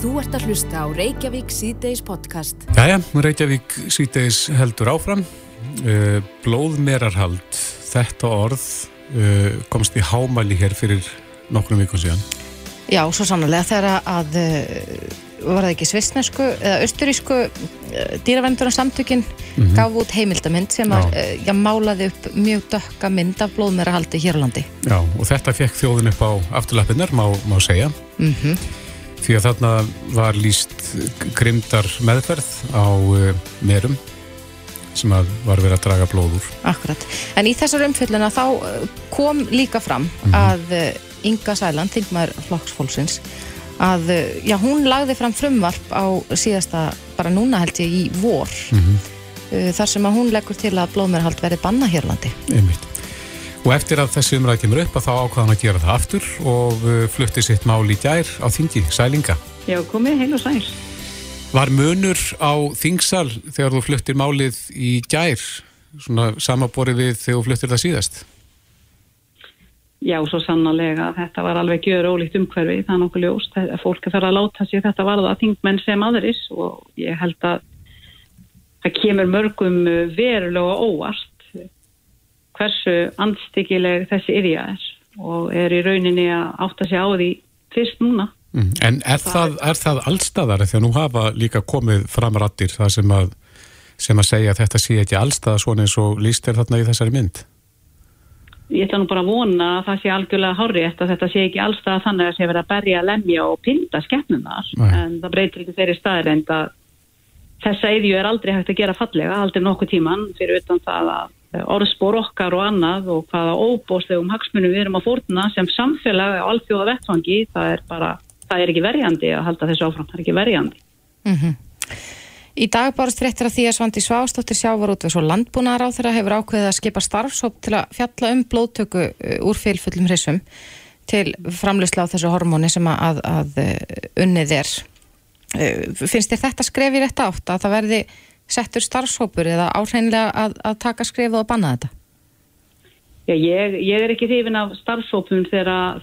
Þú ert að hlusta á Reykjavík síðdeis podcast. Jæja, Reykjavík síðdeis heldur áfram. Uh, blóðmerarhald, þetta orð uh, komst í hámæli hér fyrir nokkrum vikun síðan. Já, svo sannlega þegar að uh, var það ekki svistnesku eða austurísku dýravendurna samtökin mm -hmm. gaf út heimildamind sem að, já, málaði upp mjög dökka mynd af blóðmerahaldi hér á landi. Já, og þetta fekk þjóðin upp á afturlappinnar, má, má segja. Mhm. Mm því að þarna var líst grimdar meðferð á uh, merum sem að var verið að draga blóður. Akkurat. En í þessar umfyllina þá kom líka fram mm -hmm. að uh, Inga Sæland, þingmaður flokksfólksins, að já, hún lagði fram frumvarp á síðasta, bara núna held ég, í vor mm -hmm. þar sem að hún leggur til að blóðmerhald verið banna hérlandi. Einmitt. Og eftir að þessi umræð kemur upp að þá ákvaðan að gera það aftur og uh, flutti sitt mál í gær á þingi, sælinga. Já, komið heil og sæl. Var munur á þingsal þegar þú fluttir málið í gær, svona samaborið við þegar þú fluttir það síðast? Já, svo sannarlega. Þetta var alveg gjör ólíkt umhverfi, það er nokkuð ljóst. Fólk er þar að láta sig þetta varða þingmenn sem aðris og ég held að það kemur mörgum verulega óvart hversu andstyggileg þessi yfja er og er í rauninni að átta sig á því fyrst núna. Mm. En er það, það, það allstaðar þegar nú hafa líka komið framrattir það sem að, sem að segja að þetta sé ekki allstaðar svona eins og líst er þarna í þessari mynd? Ég ætla nú bara að vona að það sé algjörlega horrið að þetta sé ekki allstaðar þannig að það sé verið að berja, lemja og pinda skefnunar en það breytir ekki þeirri staðir en þessa yðju er aldrei hægt að gera fallega, aldrei nokkuð tíman fyrir utan það að orðspor okkar og annað og hvaða óbóslegum hagsmunum við erum að fórna sem samfélag á alþjóða vettfangi, það er bara, það er ekki verjandi að halda þessu áfram, það er ekki verjandi. Mm -hmm. Í dag barast fréttir að því að Svandi Svástóttir sjávarútvegs og landbúnaðar á þeirra hefur ákveðið að skipa starfsóp til að fjalla um blóðtöku uh, úr fylfullum hrissum til framleysla á þessu hormóni sem að, að uh, unnið er. Finnst þér þetta skrefið rétt átt að það verði settur starfsópur eða áhreinlega að, að taka skrifið og banna þetta? Já, ég, ég er ekki hrifin af starfsópum þegar,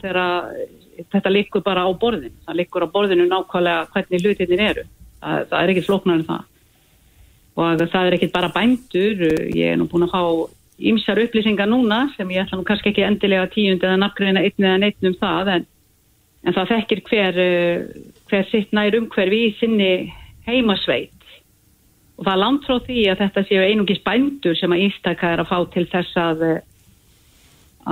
þetta likur bara á borðin. Það likur á borðinu nákvæmlega hvernig hlutinir eru. Það, það er ekki flóknar en það. Og það er ekki bara bændur. Ég er nú búin að fá ymsar upplýsingar núna sem ég ætla nú kannski ekki endilega tíund eða nafngreina einn eða neitt um það en, en það þekkir hver, hver sitt nær umhverfi í sinni heimasveit og það er langt frá því að þetta séu einungis bændur sem að ístaka er að fá til þess að,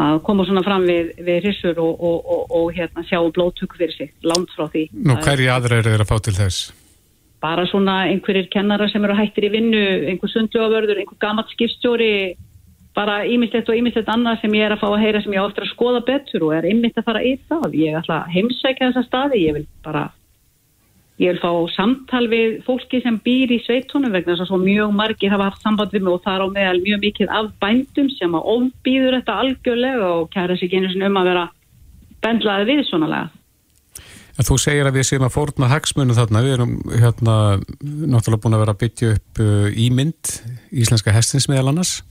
að koma svona fram við, við hrissur og, og, og, og hérna, sjá blóttöku fyrir sig, langt frá því. Nú hverji aðra eru þeir að fá til þess? Bara svona einhverjir kennara sem eru hættir í vinnu, einhver sundljóðavörður, einhver gammalt skipstjóri, bara ímislegt og ímislegt annað sem ég er að fá að heyra sem ég áttur að skoða betur og er ymmit að fara í það. Ég ætla að heimsækja þessa staði, ég vil bara Ég vil fá samtal við fólki sem býr í sveitunum vegna þess að svo mjög margir hafa haft samband við mig og það er á meðal mjög mikið af bændum sem að ofbýður þetta algjörlega og kæra einu sinni um að vera bendlaði við svona lega. En þú segir að við séum að fórna hagsmunum þarna, við erum hérna náttúrulega búin að vera að byggja upp uh, ímynd íslenska hestins meðal annars.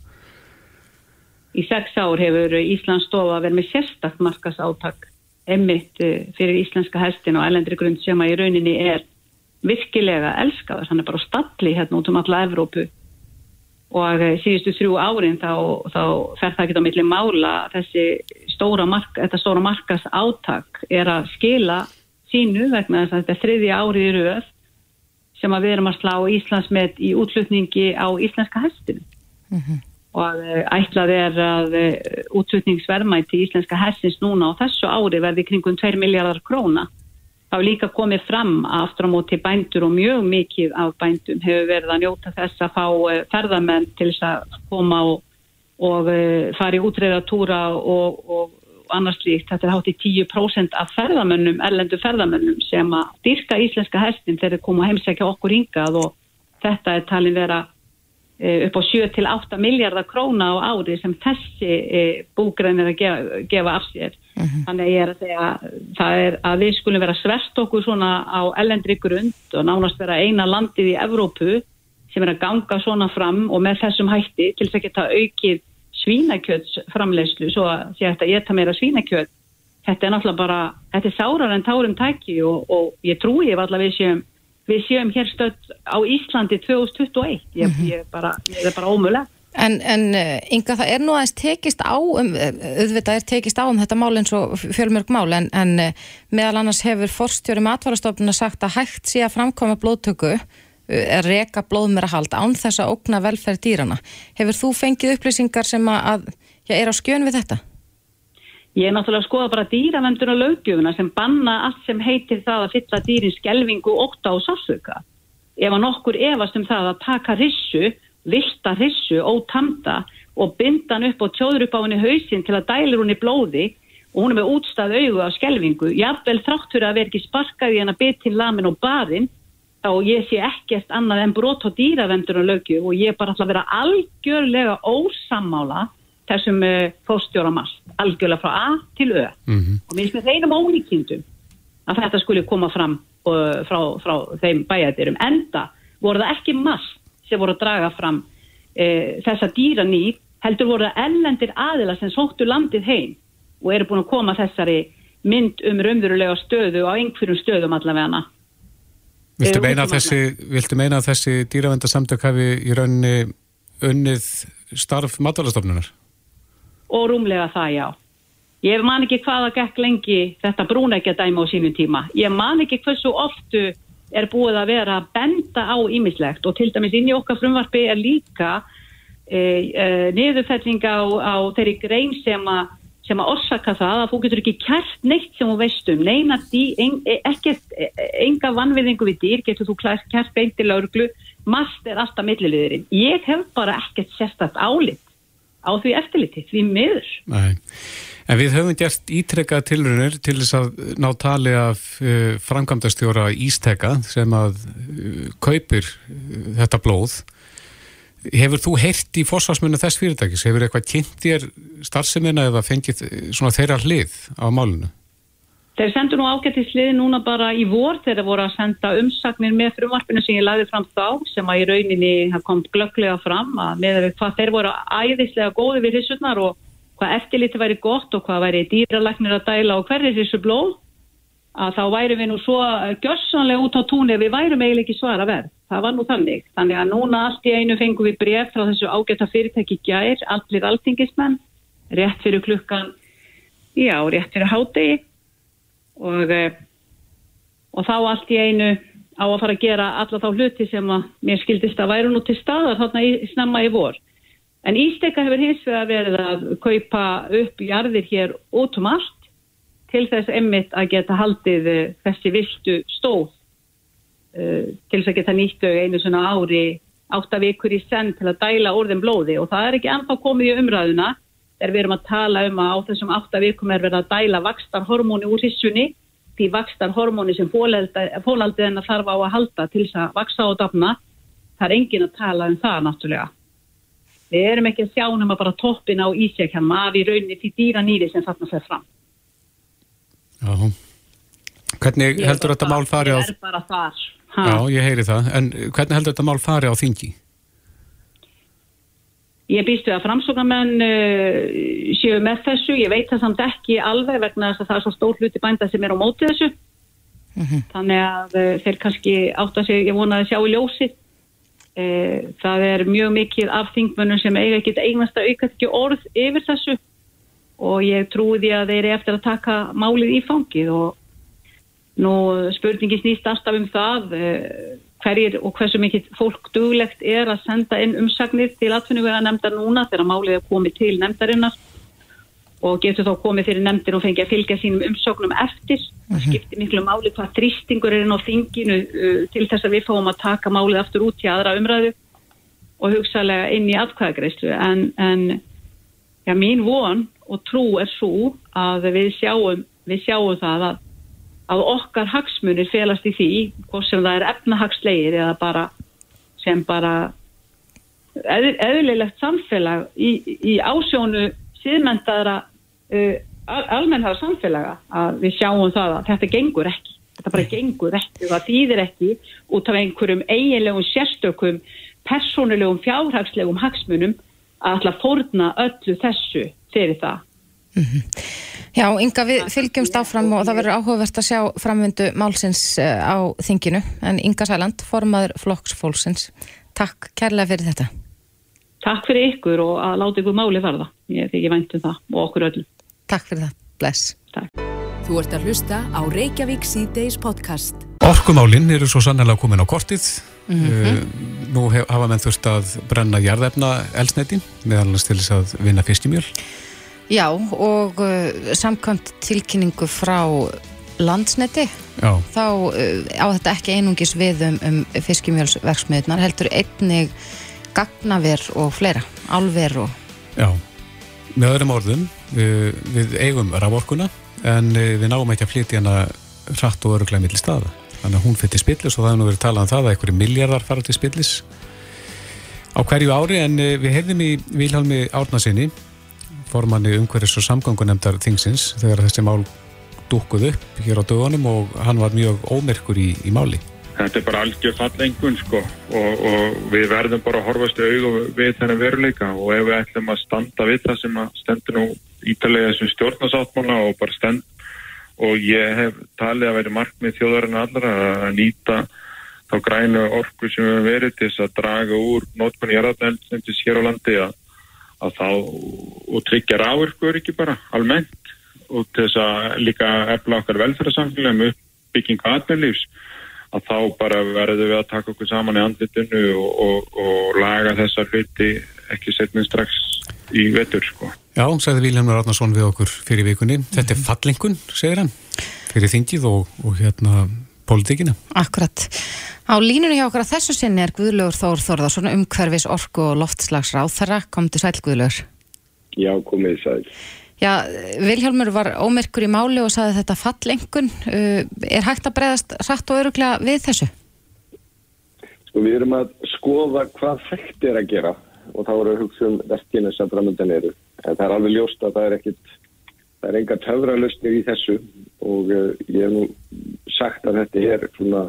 Í sex ár hefur Íslands stofa verið með sérstakkt markas áttak emmitt eh, fyrir íslenska hestin og elendri grund sem að í rauninni er virkilega elskaður, hann er bara stalli hérna út um alla Evrópu. Og eh, síðustu þrjú árin þá, þá fer það ekki á milli mála þessi stóra, mark, stóra markas áttak er að skila sínu vegna þess að þetta er þriðja árið í rauð sem að við erum að slá Íslandsmet í útlutningi á íslenska hestinu. Mm -hmm og eh, ætlað er að eh, útsutningsverðmæti í Íslenska hessins núna á þessu ári verði kringum 2 miljardar króna. Það hefur líka komið fram aftur á móti bændur og mjög mikið af bændum hefur verið að njóta þess að fá eh, ferðamenn til þess að koma og, og fara í útreðatúra og, og annars líkt. Þetta er hátt í 10% af ferðamennum, erlendu ferðamennum sem að dyrka íslenska hestin þegar þeir koma heimsækja okkur hingað og þetta er talin vera upp á 7-8 miljardar króna á ári sem þessi eh, búgræn er að gefa, gefa af sér. Uh mhm. -huh. Þannig að ég er að segja það er að við skulum vera svert okkur svona á ellendri grund og nánast vera eina landið í Evrópu sem er að ganga svona fram og með þessum hætti til þess að geta aukið svínakjöts framlegslu svo að ég ætta meira svínakjöt þetta er náttúrulega bara, þetta er sárar en tárum tæki og, og ég trúi ef allavega við séum, við séum hér stödd á Íslandi 2021 ég, Mhm. ég, bara, ég er bara ómögulega En, en eh, Inga, það er nú aðeins tekist á um, eh, auðvitað er tekist á um þetta mál eins og fjölmörg mál en, en eh, meðal annars hefur forstjóri matvarastofnuna sagt að hægt sé að framkoma blóðtöku er reka blóðmerahald án þess að ógna velferð dýrana. Hefur þú fengið upplýsingar sem að, að já, er á skjön við þetta? Ég er náttúrulega að skoða bara dýravendun og löggjöfuna sem banna allt sem heitir það að fylla dýrin skelvingu, ótta og sásuga. Ef að nokkur efast um það að taka rissu, vilta rissu, ótamda og binda hann upp og tjóður upp á henni hausinn til að hún í blóði og hún er með útstað augu á skelvingu, jafnvel þráttur að vera ekki sparkaði henn að byttin lamin og barinn og ég sé ekkert annað en brot á dýravendun og löggjöf og ég er bara ætla að vera algjörlega ósammála þessum uh, fórstjóramast, algjörlega frá A til Ö Mhm. og mér finnst með reynum ólíkindum að þetta skulle koma fram uh, frá, frá þeim bæjadirum enda voru það ekki mast sem voru að draga fram uh, þessa dýranýð heldur voru það ellendir aðila sem sóttu landið heim og eru búin að koma þessari mynd um raunverulega stöðu á einhverjum stöðum allavega Viltu Eh, meina, út að þessi, viltu meina að þessi dýravendarsamtök hafi í rauninni unnið starf matalastofnunar? Og rúmlega það já. Ég man ekki hvaða gekk lengi þetta brúnækja dæma á sínum tíma. Ég man ekki hversu oftu er búið að vera að benda á ímislegt og til dæmis inn í okkar frumvarfi er líka e, e, niðurfelling á, á þeirri grein sem að sem að orsaka það að þú getur ekki kært neitt sem þú veist um, neina en, ekkert, e, enga vannviðingu við dýr getur þú kært, kært beint til lauruglu mast er alltaf milliliðurinn. Ég hef bara ekkert sérstætt álit á því eftirliti, því miður Nei. En við höfum gert ítrekkað tilrunir til þess að ná tali af uh, framkvæmdastjóra Ísteka sem að uh, kaupir uh, þetta blóð. Hefur þú heyrt í fórsvarsmunni þess fyrirtækis? Hefur eitthvað kynnt þér starfseminna eða fengið þeirra hlið á málunu? Þeir sendu nú ágættislið núna bara í vor þegar þeir voru að senda umsagnir með frumvarpinu sem ég lagði fram þá sem að í rauninni kom glögglega fram að með hvað þeir voru æðislega góði við hrissurnar og hvað eftirliti væri gott og hvað væri dýralagnir að dæla og hverjir þessu blóð að þá væri við nú svo gjössanlega út á túnni að við værum eiginlega ekki svara verð. Það var nú þannig. Þannig að núna allt í einu fengum við bref frá þessu ágæta fyrirtæki gær, allir altingismenn, rétt fyrir klukkan, já, rétt fyrir hádegi og, eh, og þá allt í einu á að fara að gera alla þá hluti sem að mér skildist að væru nú til staðar þarna í, snemma í vor. En Ísteka hefur hins vegar verið að kaupa upp jarðir hér út um allt til þess emmitt að geta haldið uh, þessi viltu stóð uh, til þess að geta nýttu einu svona ári átta vikur í senn til að dæla orðin blóði og það er ekki ennþá komið í umræðuna þegar við erum að tala um að á þessum átta vikum er verið að dæla vakstarhormóni úr hissunni því vakstarhormóni sem fólaldið hennar þarf á að halda til þess að vaksa og dafna það er engin að tala um það náttúrulega við erum ekki að sjá nema bara toppin á ísjækjum af í rauninni því dýra nýri sem þarna fer fram Já. Hvernig er heldur þetta mál fari á... Ég er bara þar. Ha. Já, ég heyri það. En hvernig heldur þetta mál fari á þingi? Ég býst við að framsóknarmenn uh, séu með þessu. Ég veit það samt ekki alveg vegna þess að það er svo stór hluti bænda sem er á móti þessu. Þannig að uh, þeir kannski átt að segja, ég vonaði að sjá í ljósi. Uh, það er mjög mikið af þingmönnum sem eiga ekkit einasta aukast ekki orð yfir þessu og ég trúi því að þeir eru eftir að taka málið í fangið og nú spurningi snýst alltaf um það hverjir og hversu mikið fólk duglegt er að senda inn umsagnir til atvinnuvega nefndar núna þegar málið er komið til nefndarinnar og getur þá komið fyrir nefndir og fengið að fylgja sínum umsóknum eftir. Það skiptir miklu máli hvað þrýstingur er inn á þinginu uh, til þess að við fáum að taka málið aftur út í aðra umræðu og hugsalega inn í atkvæðagreyslu en, en já, mín von og trú er svo að við sjáum, við sjáum það að, að okkar hagsmunir felast í því hvort sem það er efnahagslegir eða bara sem bara eð, eðlilegt samfélag í, í ásjónu síðmentaðra uh, al almennhaga samfélaga að við sjáum það að þetta gengur ekki þetta bara gengur ekki það þýðir ekki út af einhverjum eiginlegum sérstökum persónulegum fjárhagslegum hagsmunum að ætla að fórna öllu þessu fyrir það Mm -hmm. Já, Inga, við fylgjumst áfram og það verður áhugavert að sjá framvindu málsins eh, á þinginu. En Inga Sæland, formaður Flokksfólksins Takk kærlega fyrir þetta. Takk fyrir ykkur og að láta ykkur máli verða. Ég þykir væntum það og okkur öllum. Takk fyrir það, bless. Takk. Þú ert að hlusta á Reykjavík C-Days podcast. Orkumálinn eru svo sannlega komin á kortið. Mm. -hmm. Nú hef, hafa menn þurft að brenna jarðefna elsneti meðalans til þess að vinna fiskimjöl Já, og uh, samkvæmt tilkynningu frá landsneti Já, þá uh, á þetta ekki einungis við um, um fiskimjölsverksmiðunar heldur einnig gagnaver og fleira, álver og já. Með öðrum orðum, við, við eigum raforkuna en við náum ekki að flytja hana hratt og öruglega milli staða. Þannig að hún fyrir spillis og það er nú verið talað um það að einhverju miljardar fara til spillis á hverju ári en við hefðum í Vilhelmi Árnasinni formanni umhverfis og samgangunemdar þingsins þegar þessi mál dúkkuð upp hér á dögunum og hann var mjög ómerkur í, í máli. Þetta er bara algjör fallengun sko og, og við verðum bara að horfast í augu við þennan veruleika og ef við ætlum að standa við það sem að stendur nú ítalega þessum stjórnasáttmála og bara stend og ég hef talið að veri markmið þjóðarinn allra að nýta þá grænu orku sem við verið til þess að draga úr nótkunni jarðarnælsendis hér á landi að, að þá og tryggja ráurkur ekki bara almennt og til þess að líka efla okkar velferðarsamfélagum uppbyggingu atvinnlífs að þá bara verðum við að taka okkur saman í andlitinu og, og, og laga þessar hluti ekki setnum strax í vetur sko. Já, sagði Vilhelmur Árnason við okkur fyrir vikunni. Þetta er fallengun, segir hann, fyrir þingið og, og hérna pólitíkina. Akkurat. Á línunni hjá okkur að þessu sinni er Guðlaugur Þór Þórðarsson umhverfis orku og loftslagsráð þarra kom til sæl Guðlaugur. Já, komið sæl. Já, Vilhjálmur var ómerkur í máli og saði þetta fallengun. Uh, er hægt að breyðast rætt og öruglega við þessu? Sko við erum að skoða hvað hægt er að gera og þá eru að hugsa um verkinu sem framöndan eru. En það er alveg ljóst að það er ekkit, það er enga töfralustnir í þessu og uh, ég hef nú sagt að þetta er svona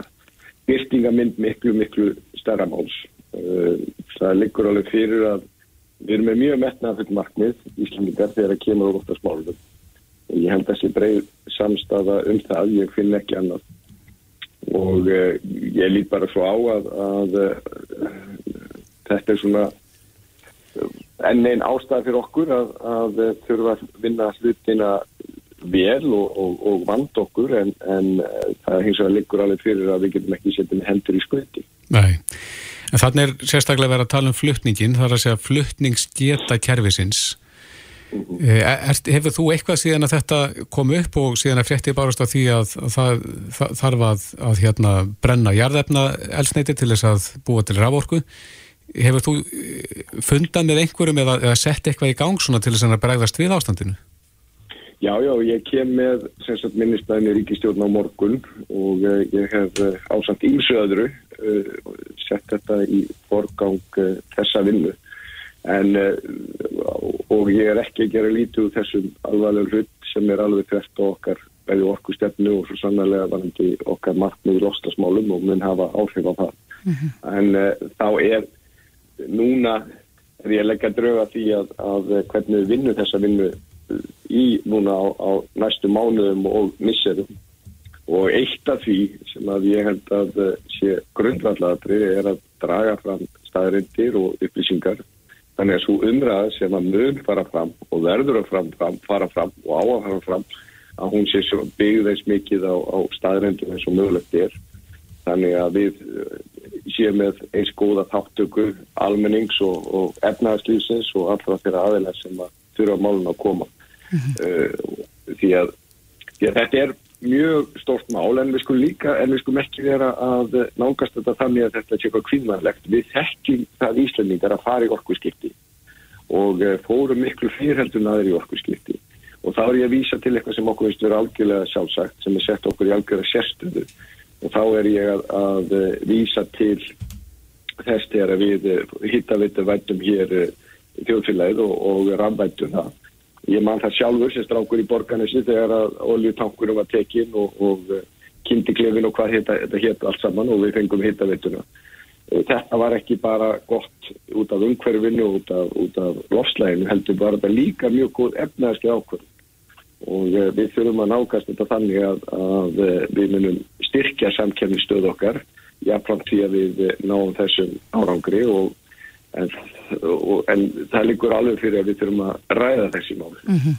byrtingamind miklu, miklu stærra máls. Uh, það liggur alveg fyrir að við erum með mjög metnað fyrir markmið íslendingar þegar það kemur úr óttast málum. Ég held að þessi breið samstafa um það, ég finn ekki annað. Og uh, ég lít bara svo á að, að uh, þetta er svona enn einn ástæð fyrir okkur að, að þurfa að vinna hlutina vel og, og, og vand okkur en, en það hins vegar liggur alveg fyrir að við getum ekki setjum hendur í skuti. Nei, en þannig er sérstaklega verið að tala um fluttningin, það er að segja fluttningsgeta kervisins. Er, hefur þú eitthvað síðan að þetta kom upp og síðan að frétti bárast á því að, að það, þarf að, að hérna, brenna jarðefna elsneiti til þess að búa til raforku? Hefur þú fundað með einhverjum eða, eða sett eitthvað í gang svona til þess að bregðast við ástandinu? Já, já, ég kem með minnisbæðinni ríkistjórn á morgun og uh, ég hef uh, ásamt ímsu öðru uh, sett þetta í forgang þessa vinnu en og ég er ekki að gera lítið úr þessum alvarlega hlut sem er alveg þvert á okkar bæði orku stefnu og svo sannlega varandi okkar markmið lostasmálum og mun hafa áhrif á það. Mm -hmm. En þá er núna er ég að leggja drauga því að, að hvernig við vinnum þessa vinnu í núna á, á næstu mánuðum og misserum. Og eitt af því sem að ég held að sé grundvallatri er að draga fram staðrindir og upplýsingar. Þannig að svo umræða sem að mun fara fram og verður að fram, fram, fara fram og á að fara fram að hún sé svo byggðeins mikið á, á staðrindum eins og mögulegt er. Þannig að við séum með eins góða þáttöku almennings og, og efnaðarslýsins og allra þeirra aðeins sem að þurfa málun að koma því, að, því að þetta er mjög stórt mál en við skulum líka en við skulum ekki vera að nángast þetta þannig að þetta sé eitthvað kvíðmannlegt við þekkjum það Íslandingar að fara í orkuskipti og uh, fórum miklu fyrirheldun aðeir í orkuskipti. Og þá er ég að vísa til eitthvað sem okkur veist vera algjörlega sjálfsagt sem er sett okkur í algjörlega sérstöðu. Og þá er ég að, að vísa til þess þegar við hittavitu vætum hér þjóðfélagið og, og rannvættum það. Ég man það sjálfur sem strákur í borganessi þegar að oljutankurum var tekin og, og kindiklefin og hvað þetta hétt allt saman og við fengum hittavittuna. Þetta var ekki bara gott út af umhverfinu og út af, af lofslæginu heldur bara þetta líka mjög góð efnaðarski ákvörð og uh, við þurfum að nákast þetta þannig að, að við munum styrkja samkemmistöð okkar jáfnframt því að við náum þessum árangri og en, og, en það líkur alveg fyrir að við þurfum að ræða þessi mál. Mm -hmm.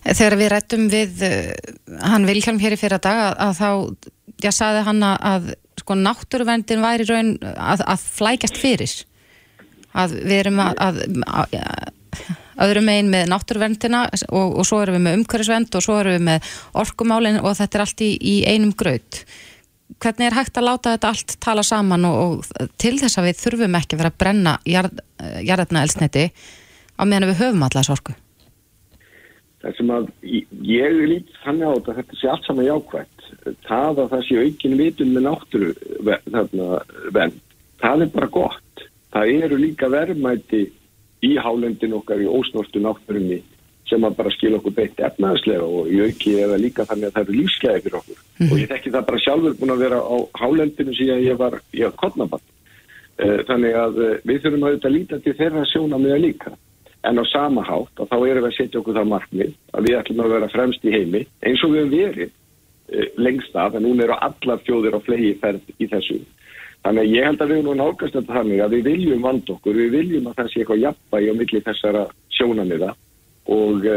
Þegar við rættum við hann Vilhelm hér í fyrra dag að, að þá, já, saði hann að sko náttúruvendin væri raun að, að flækjast fyrir að við erum að, að, öðrum einn með náttúruvendina og, og svo erum við með umhverfisvend og svo erum við með orkumálin og þetta er allt í, í einum graut hvernig er hægt að láta þetta allt tala saman og, og til þess að við þurfum ekki að vera að brenna jarðarna elsniti á meðan við höfum allas orku? Það sem að ég lít þannig á þetta þetta sé allt saman jákvæmt það að það sé aukin vitun með náttúru venn það er bara gott. Það eru líka verðmæti í hálendin okkar í ósnortu náttúrunni sem að bara skilja okkur beitt efnaðslega og í auki eða líka þannig að það eru lífsgæði fyrir okkur mm -hmm. og ég þekki það bara sjálfur búin að vera á hálendinu síðan ég var í að kodnabann eh, þannig að eh, við þurfum að auðvitað líta til þeirra sjóna með að líka en á sama hátt að þá erum við að setja okkur það markmið að við ætlum að vera fremst í heimi eins og við hefum verið e, lengst af en núna eru allar fjóðir á flegi ferð í þessu. Þannig að ég held að við erum nú nákvæmst þetta þannig að við viljum vand okkur, við viljum að það sé eitthvað jafnbægi á milli þessara sjónamiða og e,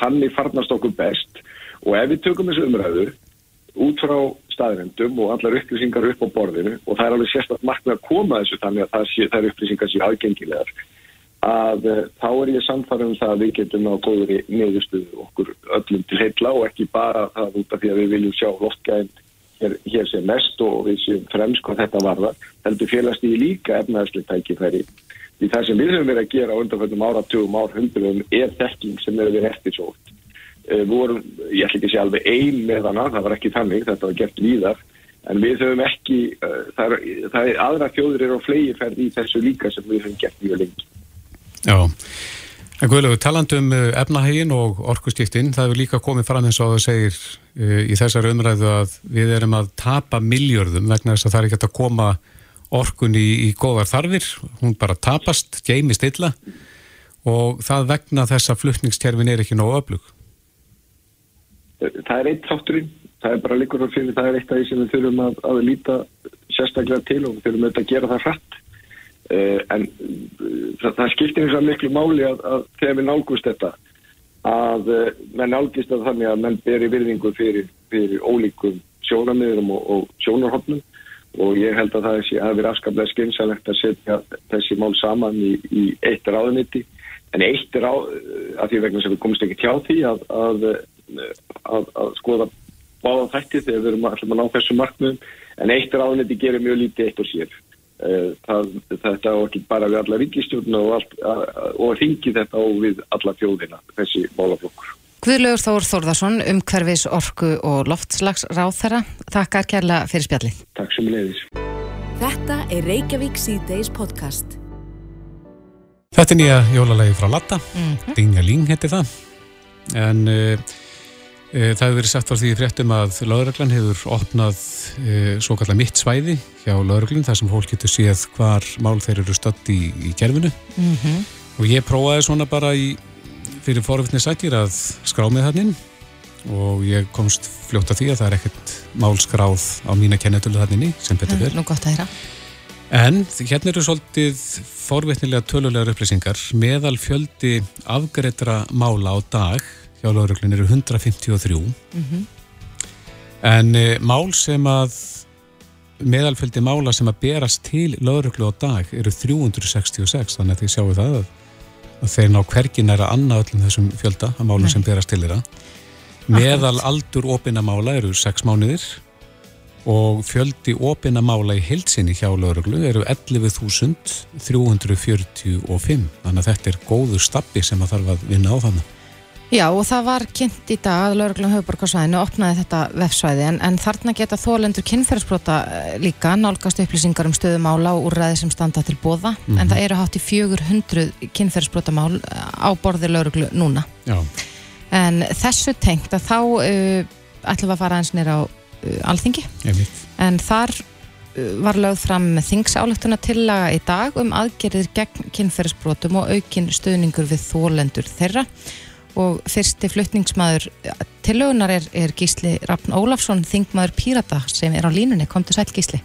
þannig farnast okkur best. Og ef við tökum þessu umræður út frá staðrendum og allar upplýsingar upp á borðinu og það er alveg sérstaklega markmið að koma þessu þannig að það, sé, það er upplýsingar sem aðgengilegar að uh, þá er ég samfara um það að við getum á góðri neðustuðu okkur öllum til heila og ekki bara það út af því að við viljum sjá loftgæðin hér, hér sem mest og við séum fremst hvað þetta varða heldur félast í líka efnaðslega tækifæri því það sem við höfum verið að gera á undanfjöndum áratugum árhundrum er þekking sem er verið eftir svo uh, vorum, ég ætla ekki að segja alveg ein með hana, það var ekki þannig, þetta var gert víðar. En við höfum ekki uh, það, er, það er aðra þjóður eru á flegiferð í þessu líka sem við höfum gert mjög lengi. Já, en Guðlegu, talandum uh, efnahegin og orkustíftinn, það hefur líka komið fram eins og það segir í þessar umræðu að við erum að tapa miljörðum vegna þess að það er ekki að koma orkun í, í góðar þarfir, hún bara tapast, geimist illa og það vegna þess að flutningstjærfin er ekki nógu öflug. Það er eitt þátturinn, það er bara líkur á fyrir, það er eitt af því sem við þurfum að, að líta sérstaklega til og við þurfum auðvitað að gera það hratt. Uh, en uh, það, það skiptir eins og miklu máli að, að þegar við nálgust þetta að uh, menn nálgist að þannig að menn beri virðingu fyrir, fyrir ólíkum sjónamiðurum og, og sjónarhóttnum og ég held að það sé að vera afskaplega skynsalegt að setja þessi mál saman í, í eitt ráðuniti en eitt á, að því vegna sem við komumst ekki tjá því að, að, að skoða báða þætti þegar við erum alltaf að ná þessu markmiðum. En eitt ráðuniti gerir mjög lítið eitt og sér. Eh, það, þetta á ekki bara við alla ríkistjórna og, og ringi þetta á við alla fjóðina, þessi málaflokkur. Guðlaugur Þór Þórðarsson um hverfis orku og loftslags ráþæra. Takkar kærlega fyrir spjallið. Takk sem leiðis. Þetta er Reykjavík C-Days podcast. Þetta er nýja jólalagi frá Latta. Mm -hmm. Dingaling heiti það. En... Uh, Eh, það hefur verið sagt á því fréttum að lauruglan hefur opnað e, svo kallar mitt svæði hjá lauruglun þar sem fólk getur séð hvar mál þeir eru stödd í, í gerfinu mm -hmm. og ég prófaði svona bara í, fyrir forvittni sækir að skrá með þannig og ég komst fljótt að því að það er ekkert málskráð á mína kennetölu þannig sem betur verð. Nú gott að heyra. En hérna eru svolítið forvittnilega tölulegar upplýsingar meðal fjöldi afgreitra mála á dag hjá lauruglun eru 153 mm -hmm. en e, mál sem að meðalföldi mála sem að berast til lauruglu á dag eru 366 þannig að þið sjáu það að, að þeir ná hvergin er að anna öllum þessum fjölda að málum Nei. sem berast til þeirra. Meðal aldur opina mála eru 6 mánuðir og fjöldi opina mála í heilsinni hjá lauruglu eru 11.345 þannig að þetta er góður stabbi sem að þarf að vinna á þannig Já og það var kynnt í dag að Lörglum höfuborgarsvæðinu opnaði þetta vefsvæði en, en þarna geta þólendur kynferðsbrota eh, líka nálgast upplýsingar um stöðumála og úrræði sem standa til bóða mm -hmm. en það eru hátt í 400 kynferðsbrotamál eh, á borði Lörglu núna. Já. En þessu tengt að þá uh, ætlum við að fara eins nýra á uh, alþingi Einmitt. en þar uh, var lögð fram þingsálektuna tillaga í dag um aðgerðir gegn kynferðsbrotum og aukin stöðningur við þólendur þeirra og fyrsti flutningsmaður tillögunar er, er Gísli Rafn Ólafsson, þingmaður Pírata sem er á línunni. Komdu sæl Gísli.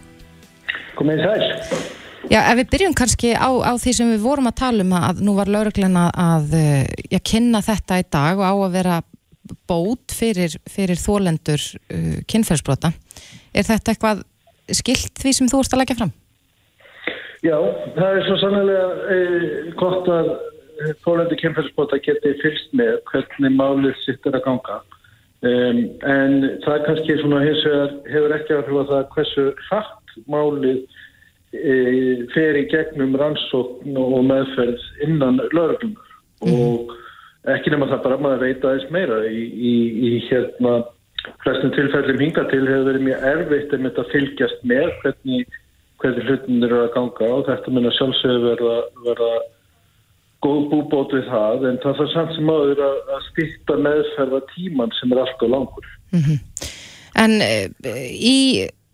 Komið sæl. Já, ef við byrjum kannski á, á því sem við vorum að tala um að nú var lauruglan að eh, já, kynna þetta í dag og á að vera bót fyrir, fyrir þólendur uh, kynferðsbrota. Er þetta eitthvað skilt því sem þú ert að leggja fram? Já, það er svo sannlega eh, gott að þólendur kynferðsbrota geti fylst með hvernig málið sittur að ganga. Um, en það kannski svona hins vegar hefur ekki að hrjóða það hversu hratt málið e, fer í gegnum rannsókn og meðferð innan lögurlunar mm. og ekki nema það bara maður veit aðeins meira í, í, í hérna flestum tilfellum hinga til hefur verið mjög erfitt um þetta að fylgjast með hvernig, hvernig hlutin eru að ganga og þetta minna sjálfsögur verða, verða góð búbót við það en það er samt sem áður að, að styrta meðferða tíman sem er alltaf langur. Mm -hmm. En e, í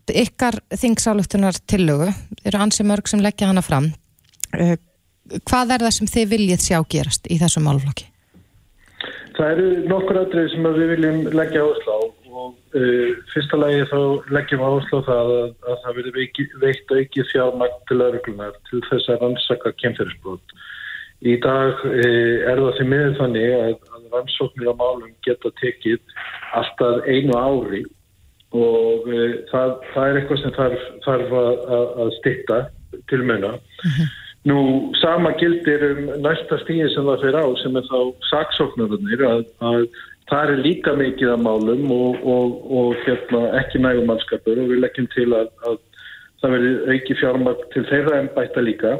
ykkar þingsálutunar tillögu eru ansi mörg sem leggja hana fram. E, hvað er það sem þið viljið sjá gerast í þessu málflokki? Það eru nokkur aðrið sem við viljum leggja áslá og uh, fyrsta lagi þá leggjum áslá það að, að það verður veikt aukið fjármagn til örglunar til þess að rannsaka kemfyrirsbrot. Í dag uh, er það því miður þannig að, að rannsóknir á málum geta tekið alltaf einu ári og uh, það, það er eitthvað sem þarf, þarf að, að stitta til muna. Mm -hmm. Nú, sama gildir um næsta stíði sem það fyrir á sem er þá saksóknarunir að, að það er líka mikið af málum og, og, og hérna, ekki nægum mannskapur og við leggjum til að, að það veri auki fjármagn til þeirra en bæta líka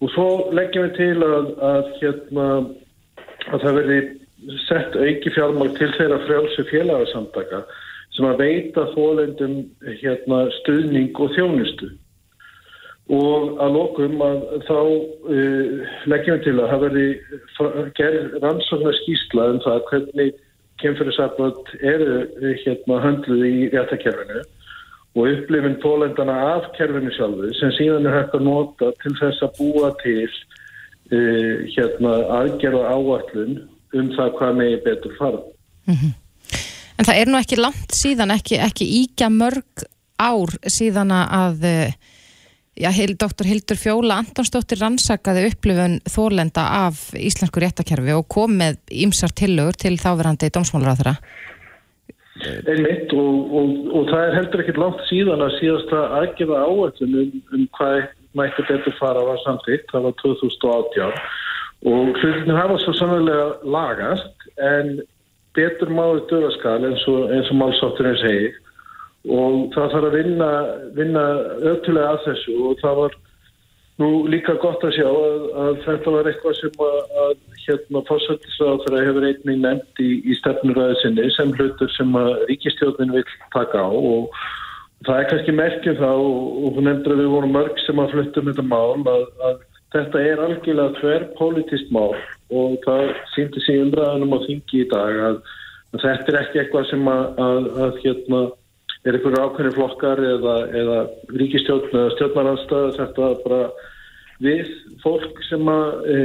og svo leggjum við til að, hérna, að það veri sett auki fjármagn til þeirra frjálsu félagarsamtaka sem að veita þólendum hérna, stuðning og þjónustu. Og að lokum að þá uh, leggjum við til að það verði gerð rannsóknar skýsla um það hvernig kemfyrirsafnöld eru hérna höndluð í réttakerfinu og upplifin tólendana af kerfinu sjálfu sem síðan er hægt að nota til þess að búa til uh, hérna aðgerða áallun um það hvað megi betur fara. Mm -hmm. En það er nú ekki langt síðan, ekki, ekki íkja mörg ár síðan að Já, Dr. Hildur Fjóla Antonsdóttir rannsakaði upplifun þólenda af íslensku réttakerfi og kom með ýmsar tillögur til þáverandi þeirra. Einmitt og, og, og það er heldur ekkit langt síðan að síðast að aðgefa áætlun um, um hvað mætti betur fara var samtitt, það var 2018 og hlutinu hafa svo sannlega lagast en betur máður döðaskal eins og, og málsátturinn segir. Og það þarf að vinna, vinna öttulega að þessu og það var nú líka gott að sjá að, að þetta var eitthvað sem að, að hérna fórsættisraður hefur einnig nefnt í, í stefnuræði sinni sem hlutur sem að ríkistjóðin vil taka á og það er kannski merkjum þá og hún nefndur að við vorum mörg sem að fluttum þetta mál að, að þetta er algjörlega tver politist mál og það sýndi sig umræðanum á þingi í dag að þetta er ekki eitthvað sem að hérna er einhverju ákveðni flokkar eða, eða ríkistjórn eða stjórnarhansstað þetta bara við fólk sem að e,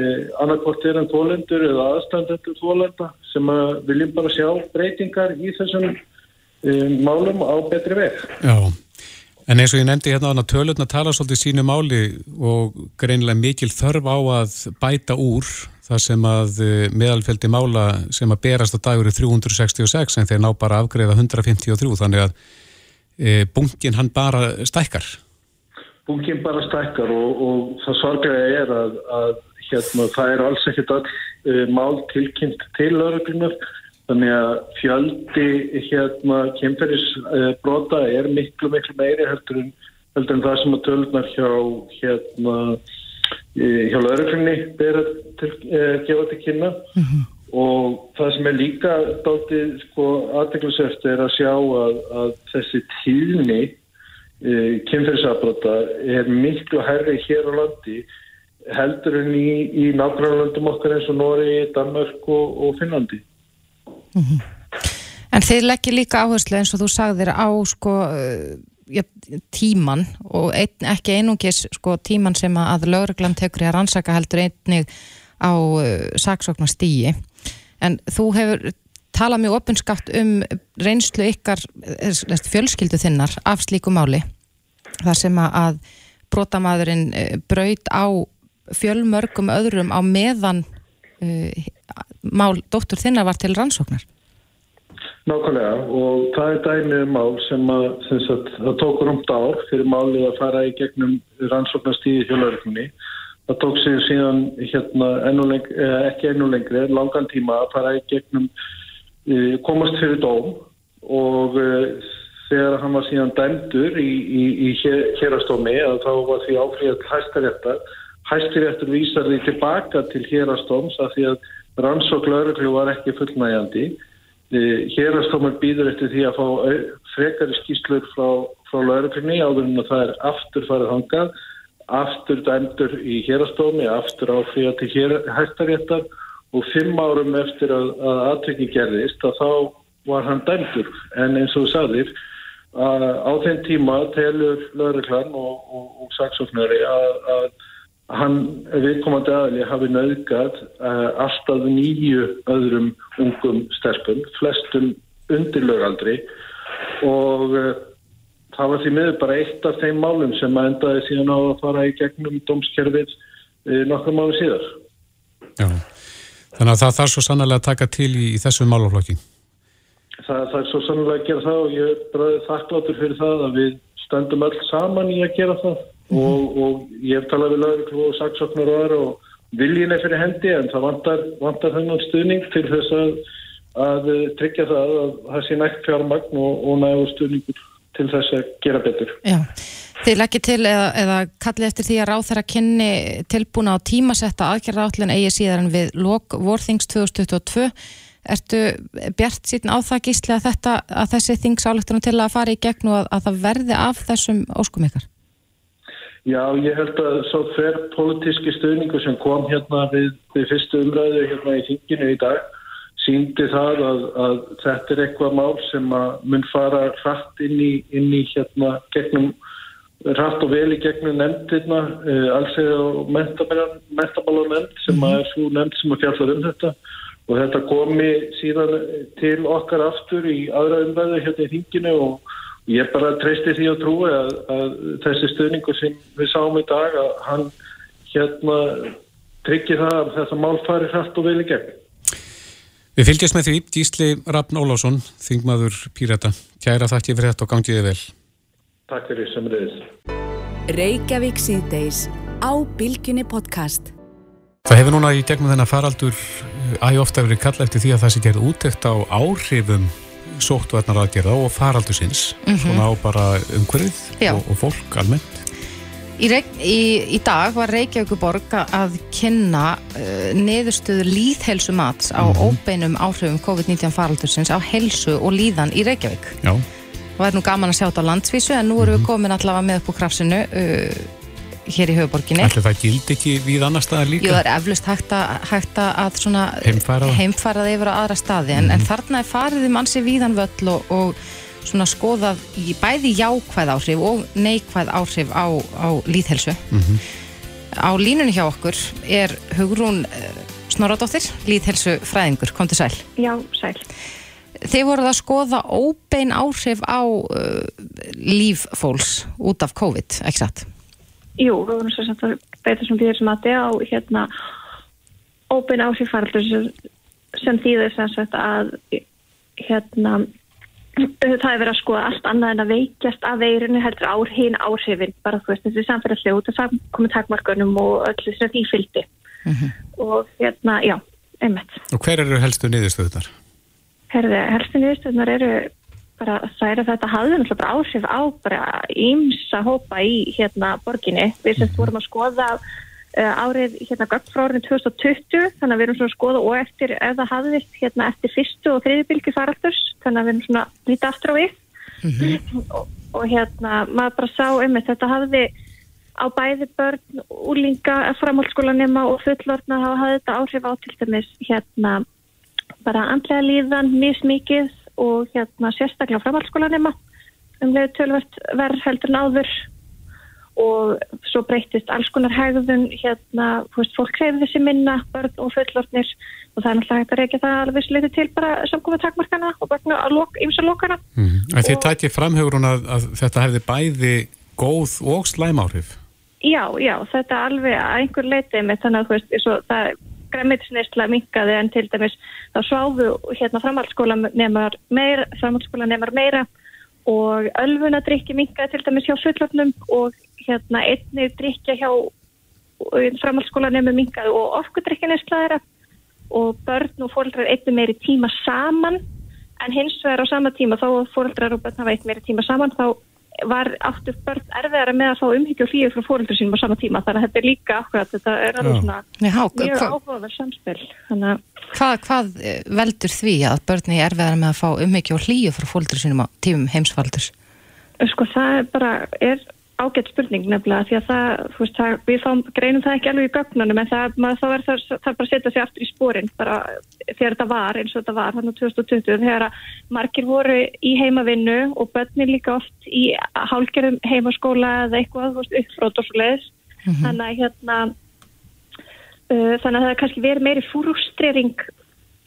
annarkvort er en þólendur eða aðstandendur þólenda sem að viljum bara sjá breytingar í þessum e, málum á betri veg. Já, en eins og ég nefndi hérna að tölurna tala svolítið sínu máli og greinlega mikil þörf á að bæta úr það sem að e, meðalfjöldi mála sem að berast á dagur er 366 en þeir ná bara afgreða 153 þannig að e, bunkin hann bara stækkar? Bunkin bara stækkar og, og það sorglega er að, að hérna, það er alls ekkert all e, mál tilkynnt til öruglunar þannig að fjöldi hérna kemferisbrota e, er miklu miklu meiri heldur en, heldur en það sem að tölunar hjá hérna e, hjá öruglunni ber að e, gefa til kynna. Mm -hmm og það sem er líka dáltið sko aðdeklusöft er að sjá að, að þessi tíðni e, kynferðisafbrota er miklu herri hér á landi heldur en í, í nákvæmlandum okkar eins og Nóri, Danmark og, og Finnlandi. Mm -hmm. En þeir leggir líka áherslu eins og þú sagðir á sko ja, tíman og ein, ekki einungis sko tíman sem að lögreglan tekur í að rannsaka heldur einnig á uh, saksóknastígi en þú hefur talað mjög opinskapt um reynslu ykkar fjölskyldu þinnar af slíku máli þar sem að brotamæðurinn braut á fjölmörgum öðrum á meðan uh, mál dóttur þinnar var til rannsóknar Nákvæmlega og það er dæmið um mál sem að, það tók rúmt ár fyrir málið að fara í gegnum rannsóknarstíði hjólaurinni. Það tók sig síðan hérna, ennu lengri, ekki ennu lengri, langan tíma að fara í gegnum, komast fyrir dóm og e, þegar hann var síðan dæmdur í, í, í hérastómi að þá var því áfríðat hæstaréttar. Hæstaréttur vísar því tilbaka til hérastóms að því að rannsóklauruglu var ekki fullnægjandi Hérastómar býður eftir því að fá frekari skýslur frá, frá lauruglinni áður en það er aftur farið hangað, aftur dæmdur í hérastómi, aftur áfríða til hættaréttar og fimm árum eftir að aðtökki gerðist að þá var hann dæmdur. En eins og þú sagðir, að á þeim tíma telur lauruglan og, og, og saksóknari að, hann viðkomandi aðli hafi nöðgat uh, alltaf nýju öðrum ungum sterkum, flestum undirlögaldri og uh, það var því miður bara eitt af þeim málum sem að endaði síðan á að fara í gegnum domskerfið uh, eh, nokkur máli síðar. Já, þannig að það þarf svo sannlega að taka til í, í þessu málaflokki. Það þarf svo sannlega að gera það og ég er bara þakkláttur fyrir það að við stöndum öll saman í að gera það. Mm og, og ég hef talað við lögur og saksóknar og aðra og viljin er fyrir hendi en það vantar, vantar þennan stuðning til þess að, að tryggja það að það sé nægt fjármagn og, og nægur stuðningur til þess að gera betur. Já, þið leggir til eða, eða kallið eftir því að ráð þeirra kynni tilbúna á tímasetta aðgerra átlun eigi síðan við lok vorþings 2022 Ertu bjart síðan á það gísli að, þetta, að þessi þingsáleiktunum til að fara í gegn og að, að það verði af þessum óskum ykkar? Já, ég held að svo hver politíski stöðningu sem kom hérna við, við fyrstu umræðu hérna í þinginu í dag síndi það að, að þetta er eitthvað mál sem mun fara hratt inn í, inn í hérna gegnum, hratt og vel í gegnum nefndirna, uh, alls eða mentamála nefnd sem -hmm. er svo nefnd sem að fjalla um þetta og þetta komi síðan til okkar aftur í aðra umræðu hérna í þinginu og Ég bara treysti því að trúi að, að þessi stöðningu sem við sáum í dag að hann hérna tryggir það að þetta mál fari hrætt og vel í gegn. Við fylgjast með því Gísli Rafn Ólásson, þingmaður Pírata. Kæra þakki fyrir þetta og gangiði vel. Takk fyrir sem reyðis. Reykjavík síðdeis á Bilginni podcast. Það hefur núna í gegnum þennan faraldur æg ofta verið kalla eftir því að það sé gerð útekt á áhrifum sóttvarnar aðgerða og faraldusins mm -hmm. svona á bara umhverfið og, og fólk almennt Í, í, í dag var Reykjavíkuborg að kynna uh, neðurstöðu líðhelsumats á mm -hmm. óbeinum áhrifum COVID-19 faraldusins á helsu og líðan í Reykjavík Já. það er nú gaman að sjá þetta á landsvísu en nú erum mm -hmm. við mhm. komin allavega með upp á krafsinu uh, hér í höfuborginni. Ætli það gildi ekki við annar staðar líka? Jú, það er eflust hægt að, hægt að heimfæra það yfir á aðra staði, en, mm -hmm. en þarna er farið um ansi víðan völl og, og svona skoðað í bæði jákvæð áhrif og neikvæð áhrif á, á líðhelsu. Mm -hmm. Á línunni hjá okkur er Hugrún eh, Snoradóttir, líðhelsu fræðingur, kom til sæl. Já, sæl. Þið voruð að skoða óbein áhrif á uh, líf fólks út af COVID, ekki satt? Jú, við vorum svo samt að beita sem sem að það á hérna óbein áhrif faraldur sem, sem þýðir sem sagt að hérna það er verið að skoða allt annað en að veikjast af veirinu heldur ár hinn áhrifin bara þú veist þessi samfélagslega út af samkomið takmarkunum og öll þess að því fylgdi mm -hmm. og hérna, já, einmitt Og hver eru helstu niðurstöðunar? Herði, helstu niðurstöðunar eru bara það er að þetta hafði náttúrulega bara áhrif á bara ímsa hópa í hérna borginni. Við semst vorum að skoða uh, árið hérna gagd frá árið 2020 þannig að við erum svona að skoða og eftir ef það hafðist hérna eftir fyrstu og þriðibilgi faraldurs þannig að við erum svona lítið aftur á við mm -hmm. og, og hérna maður bara sá um þetta hafði á bæði börn, úlinga, framhaldsskólanema og fullorna þá hafði þetta áhrif á til dæmis hérna bara andlega líðan, mismikið og hérna sérstaklega framhaldsskólanema um leið tölvert verð heldur náður og svo breytist alls konar hegðun hérna, þú veist, fólk hreyfði þessi minna, börn og fullornir og það er náttúrulega hægt að reykja það alveg slutið til bara samkvæmum takmarkana og bara ymsa lokana. Mm. Þið tætti framhegur hún að, að þetta hefði bæði góð og slæmáhrif? Já, já, þetta alveg að einhver leitið með þannig að þú veist, það græmitisneisla minkaði en til dæmis þá sváðu hérna framhaldsskóla nefnar meira, framhaldsskóla nefnar meira og ölfunadrykki minkaði til dæmis hjá fullöfnum og hérna einni drykja hjá framhaldsskóla nefnum minkaði og orkudrykkineisla þeirra. Og börn og fólkdrar einni meiri tíma saman en hins vegar á sama tíma þá fólkdrar og börn hafa einni meiri tíma saman þá var áttur börn erfiðara með að fá umhyggju og hlýju frá fóröldur sínum á sama tíma? Þannig að þetta er líka akkurat, þetta er alveg svona Já, mjög áhugaverð samspil. Að... hvað, hvað eh, veldur því að börni er erfiðara með að fá umhyggju og hlýju frá fóröldur sínum á tímum heimsfaldurs? Sko það er bara, er ágætt spurning nefnilega því að það, þú veist, það, við fáum, greinum það ekki alveg í gögnunum en það, maður, þá er það, það bara að setja sig aftur í spórin bara þegar þetta var eins og þetta var hann á 2020 þegar margir voru í heimavinnu og börnir líka oft í hálgerðum heimaskóla eða eitthvað, uppfrót og svo leiðis mm -hmm. þannig að hérna uh, þannig að það er kannski verið meiri fúrústrering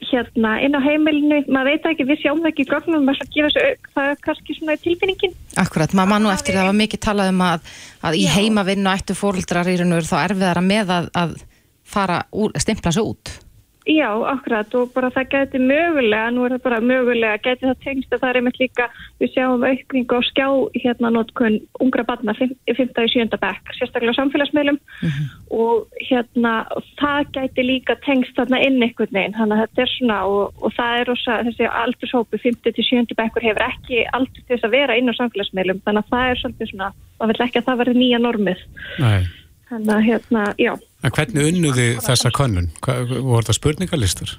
hérna inn á heimilinu, maður veit ekki, við sjáum ekki gögnum, maður ætla að gefa þessu það er kannski svona tilfinningin. Akkurat, maður mann og eftir það var mikið talað um að, að í heimavinnu ættu fóröldrar í raun og veru þá erfiðara með að, að fara, úr, stimpla þessu út. Já, akkurat og bara það geti mögulega, nú er það bara mögulega, geti það tengst að það er einmitt líka, við sjáum aukning á skjá hérna notkun ungra barna 5. og 7. bekk, sérstaklega samfélagsmeilum mm -hmm. og hérna það geti líka tengst þarna inn einhvern veginn, þannig að þetta er svona og, og það er ósa, þessi aldurshópu 5. til 7. bekkur hefur ekki aldur til þess að vera inn á samfélagsmeilum, þannig að það er svolítið svona, maður vil ekki að það verði nýja normið. Nei. Þannig að hérna, já. En hvernig unnuði þessa könnun? Voru það spurningalistur?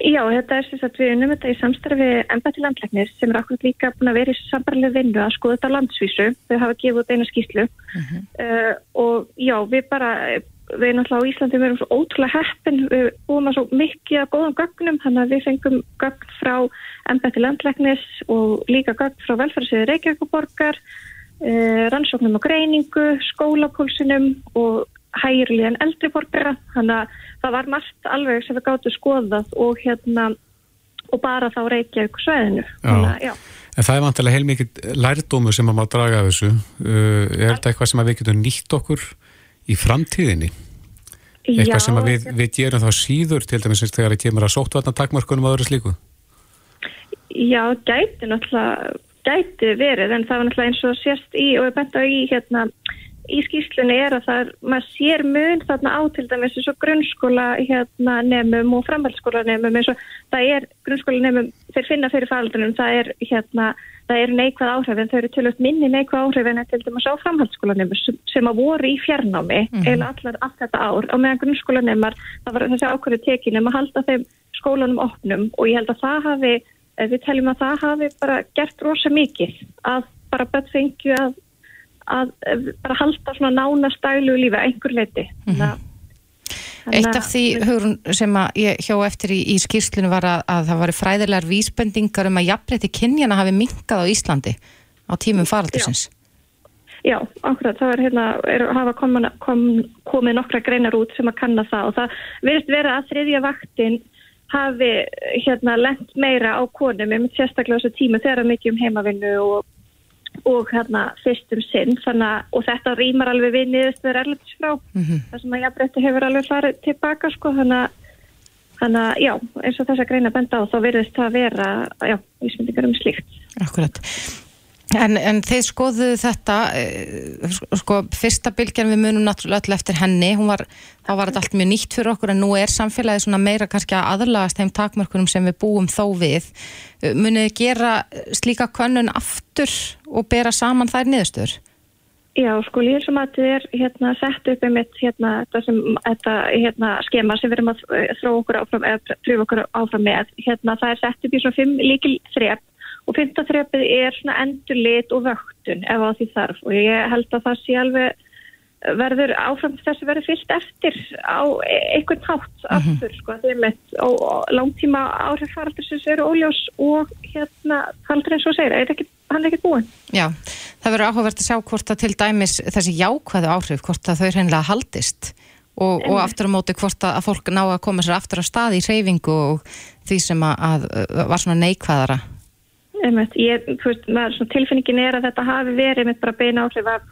Já, þetta er sem sagt við unnum þetta í samstarfi ennbætti landlegnir sem er akkurat líka búin að vera í sambarlega vinnu að skoða þetta landsvísu. Þau hafa gefið út eina skýslu uh -huh. uh, og já, við bara, við náttúrulega á Íslandi við erum svo ótrúlega heppin, við búum að svo mikið að góðum gögnum, þannig að við fengum gögn frá ennbætti landlegnis og líka gögn frá velferðsviði Reykjavíkuborgar uh, rannsóknum og greiningu, skólapólsinum og hægirlíðan eldriborgara þannig að það var margt alveg sem við gáttu skoðað og hérna og bara þá reykja ykkur sveðinu En það er vantilega heilmikið lærdómu sem maður draga af þessu. Uh, er þetta eitthvað sem við getum nýtt okkur í framtíðinni? Eitthvað Já, sem við, við gerum þá síður til dæmis þegar það kemur að sóttvarna takmarkunum að öðru slíku? Já, gæti náttúrulega gæti verið en það var náttúrulega eins og sérst í og við benda í hérna í skýslunni er að það er, maður sér mun þarna á til dæmis eins og grunnskóla hérna, nefnum og framhaldsskóla nefnum eins og það er grunnskóla nefnum þeir finna fyrir faldunum, það er hérna, það er neikvæð áhrif en þau eru tölvöld minni neikvæð áhrif en til dæmis á framhaldsskóla nefnum sem, sem að voru í fjarnámi mm -hmm. eða allar allt þetta ár og meðan grunnskóla nefnum það var þessi ákvörðu tekinum að halda þeim skólanum opnum og ég held að það hafi við teljum að það hafi bara gert rosa mikið að bara bett fengju að að bara halda svona nána stælu lífi að einhver leiti mm -hmm. Eitt af því hugrun, sem ég hjá eftir í, í skýrslinu var að, að það var fræðilegar vísbendingar um að jafnleiti kynjana hafi minkað á Íslandi á tímum faraldusins Já, akkurat, það er hérna er, hafa komin, kom, komið nokkra greinar út sem að kanna það og það verist vera að þriðja vaktin hafi hérna lengt meira á konum með sérstaklega þessu tíma þegar mikið um heimavinnu og og hérna fyrstum sinn þannig, og þetta rýmar alveg við niðurstöður erlendis frá mm -hmm. þar sem að jafnbretti hefur alveg farið tilbaka sko þannig að já, eins og þess að greina benda á þá verðist það að vera, já, vísmyndingar um slíkt. Akkurat. En, en þeir skoðu þetta, eh, sko, fyrsta bylgjan við munum náttúrulega öll eftir henni, var, þá var þetta allt mjög nýtt fyrir okkur en nú er samfélagið svona meira kannski að aðlagast þeim takmörkunum sem við búum þó við. Munið þið gera slíka könnun aftur og bera saman þær niðurstöður? Já, sko, sem þetta er hérna, sett upp um hérna, þetta hérna, skema sem við erum að þró okkur áfram eða pröfu okkur áfram með. Hérna, það er sett upp í svona fimm líkil þrepp og fymtaþrepið er svona endurlit og vöktun ef á því þarf. Og ég held að það sé alveg verður áfram þessi verður fyllt eftir á einhvern hátt aftur sko, þeim eitt og, og langtíma áhrif faraldursins eru óljós og hérna haldur eins og segir, er ekki, hann er ekki búinn. Já, það verður áhugavert að sjá hvort að til dæmis þessi jákvæðu áhrif, hvort að þau hreinlega haldist. Og, og aftur á móti hvort að fólk ná að koma sér aftur á stað í reyfingu og því sem að, að var svona neikvæðara. Einmitt, ég, veist, maður, tilfinningin er að þetta hafi verið með bara beina áhrif af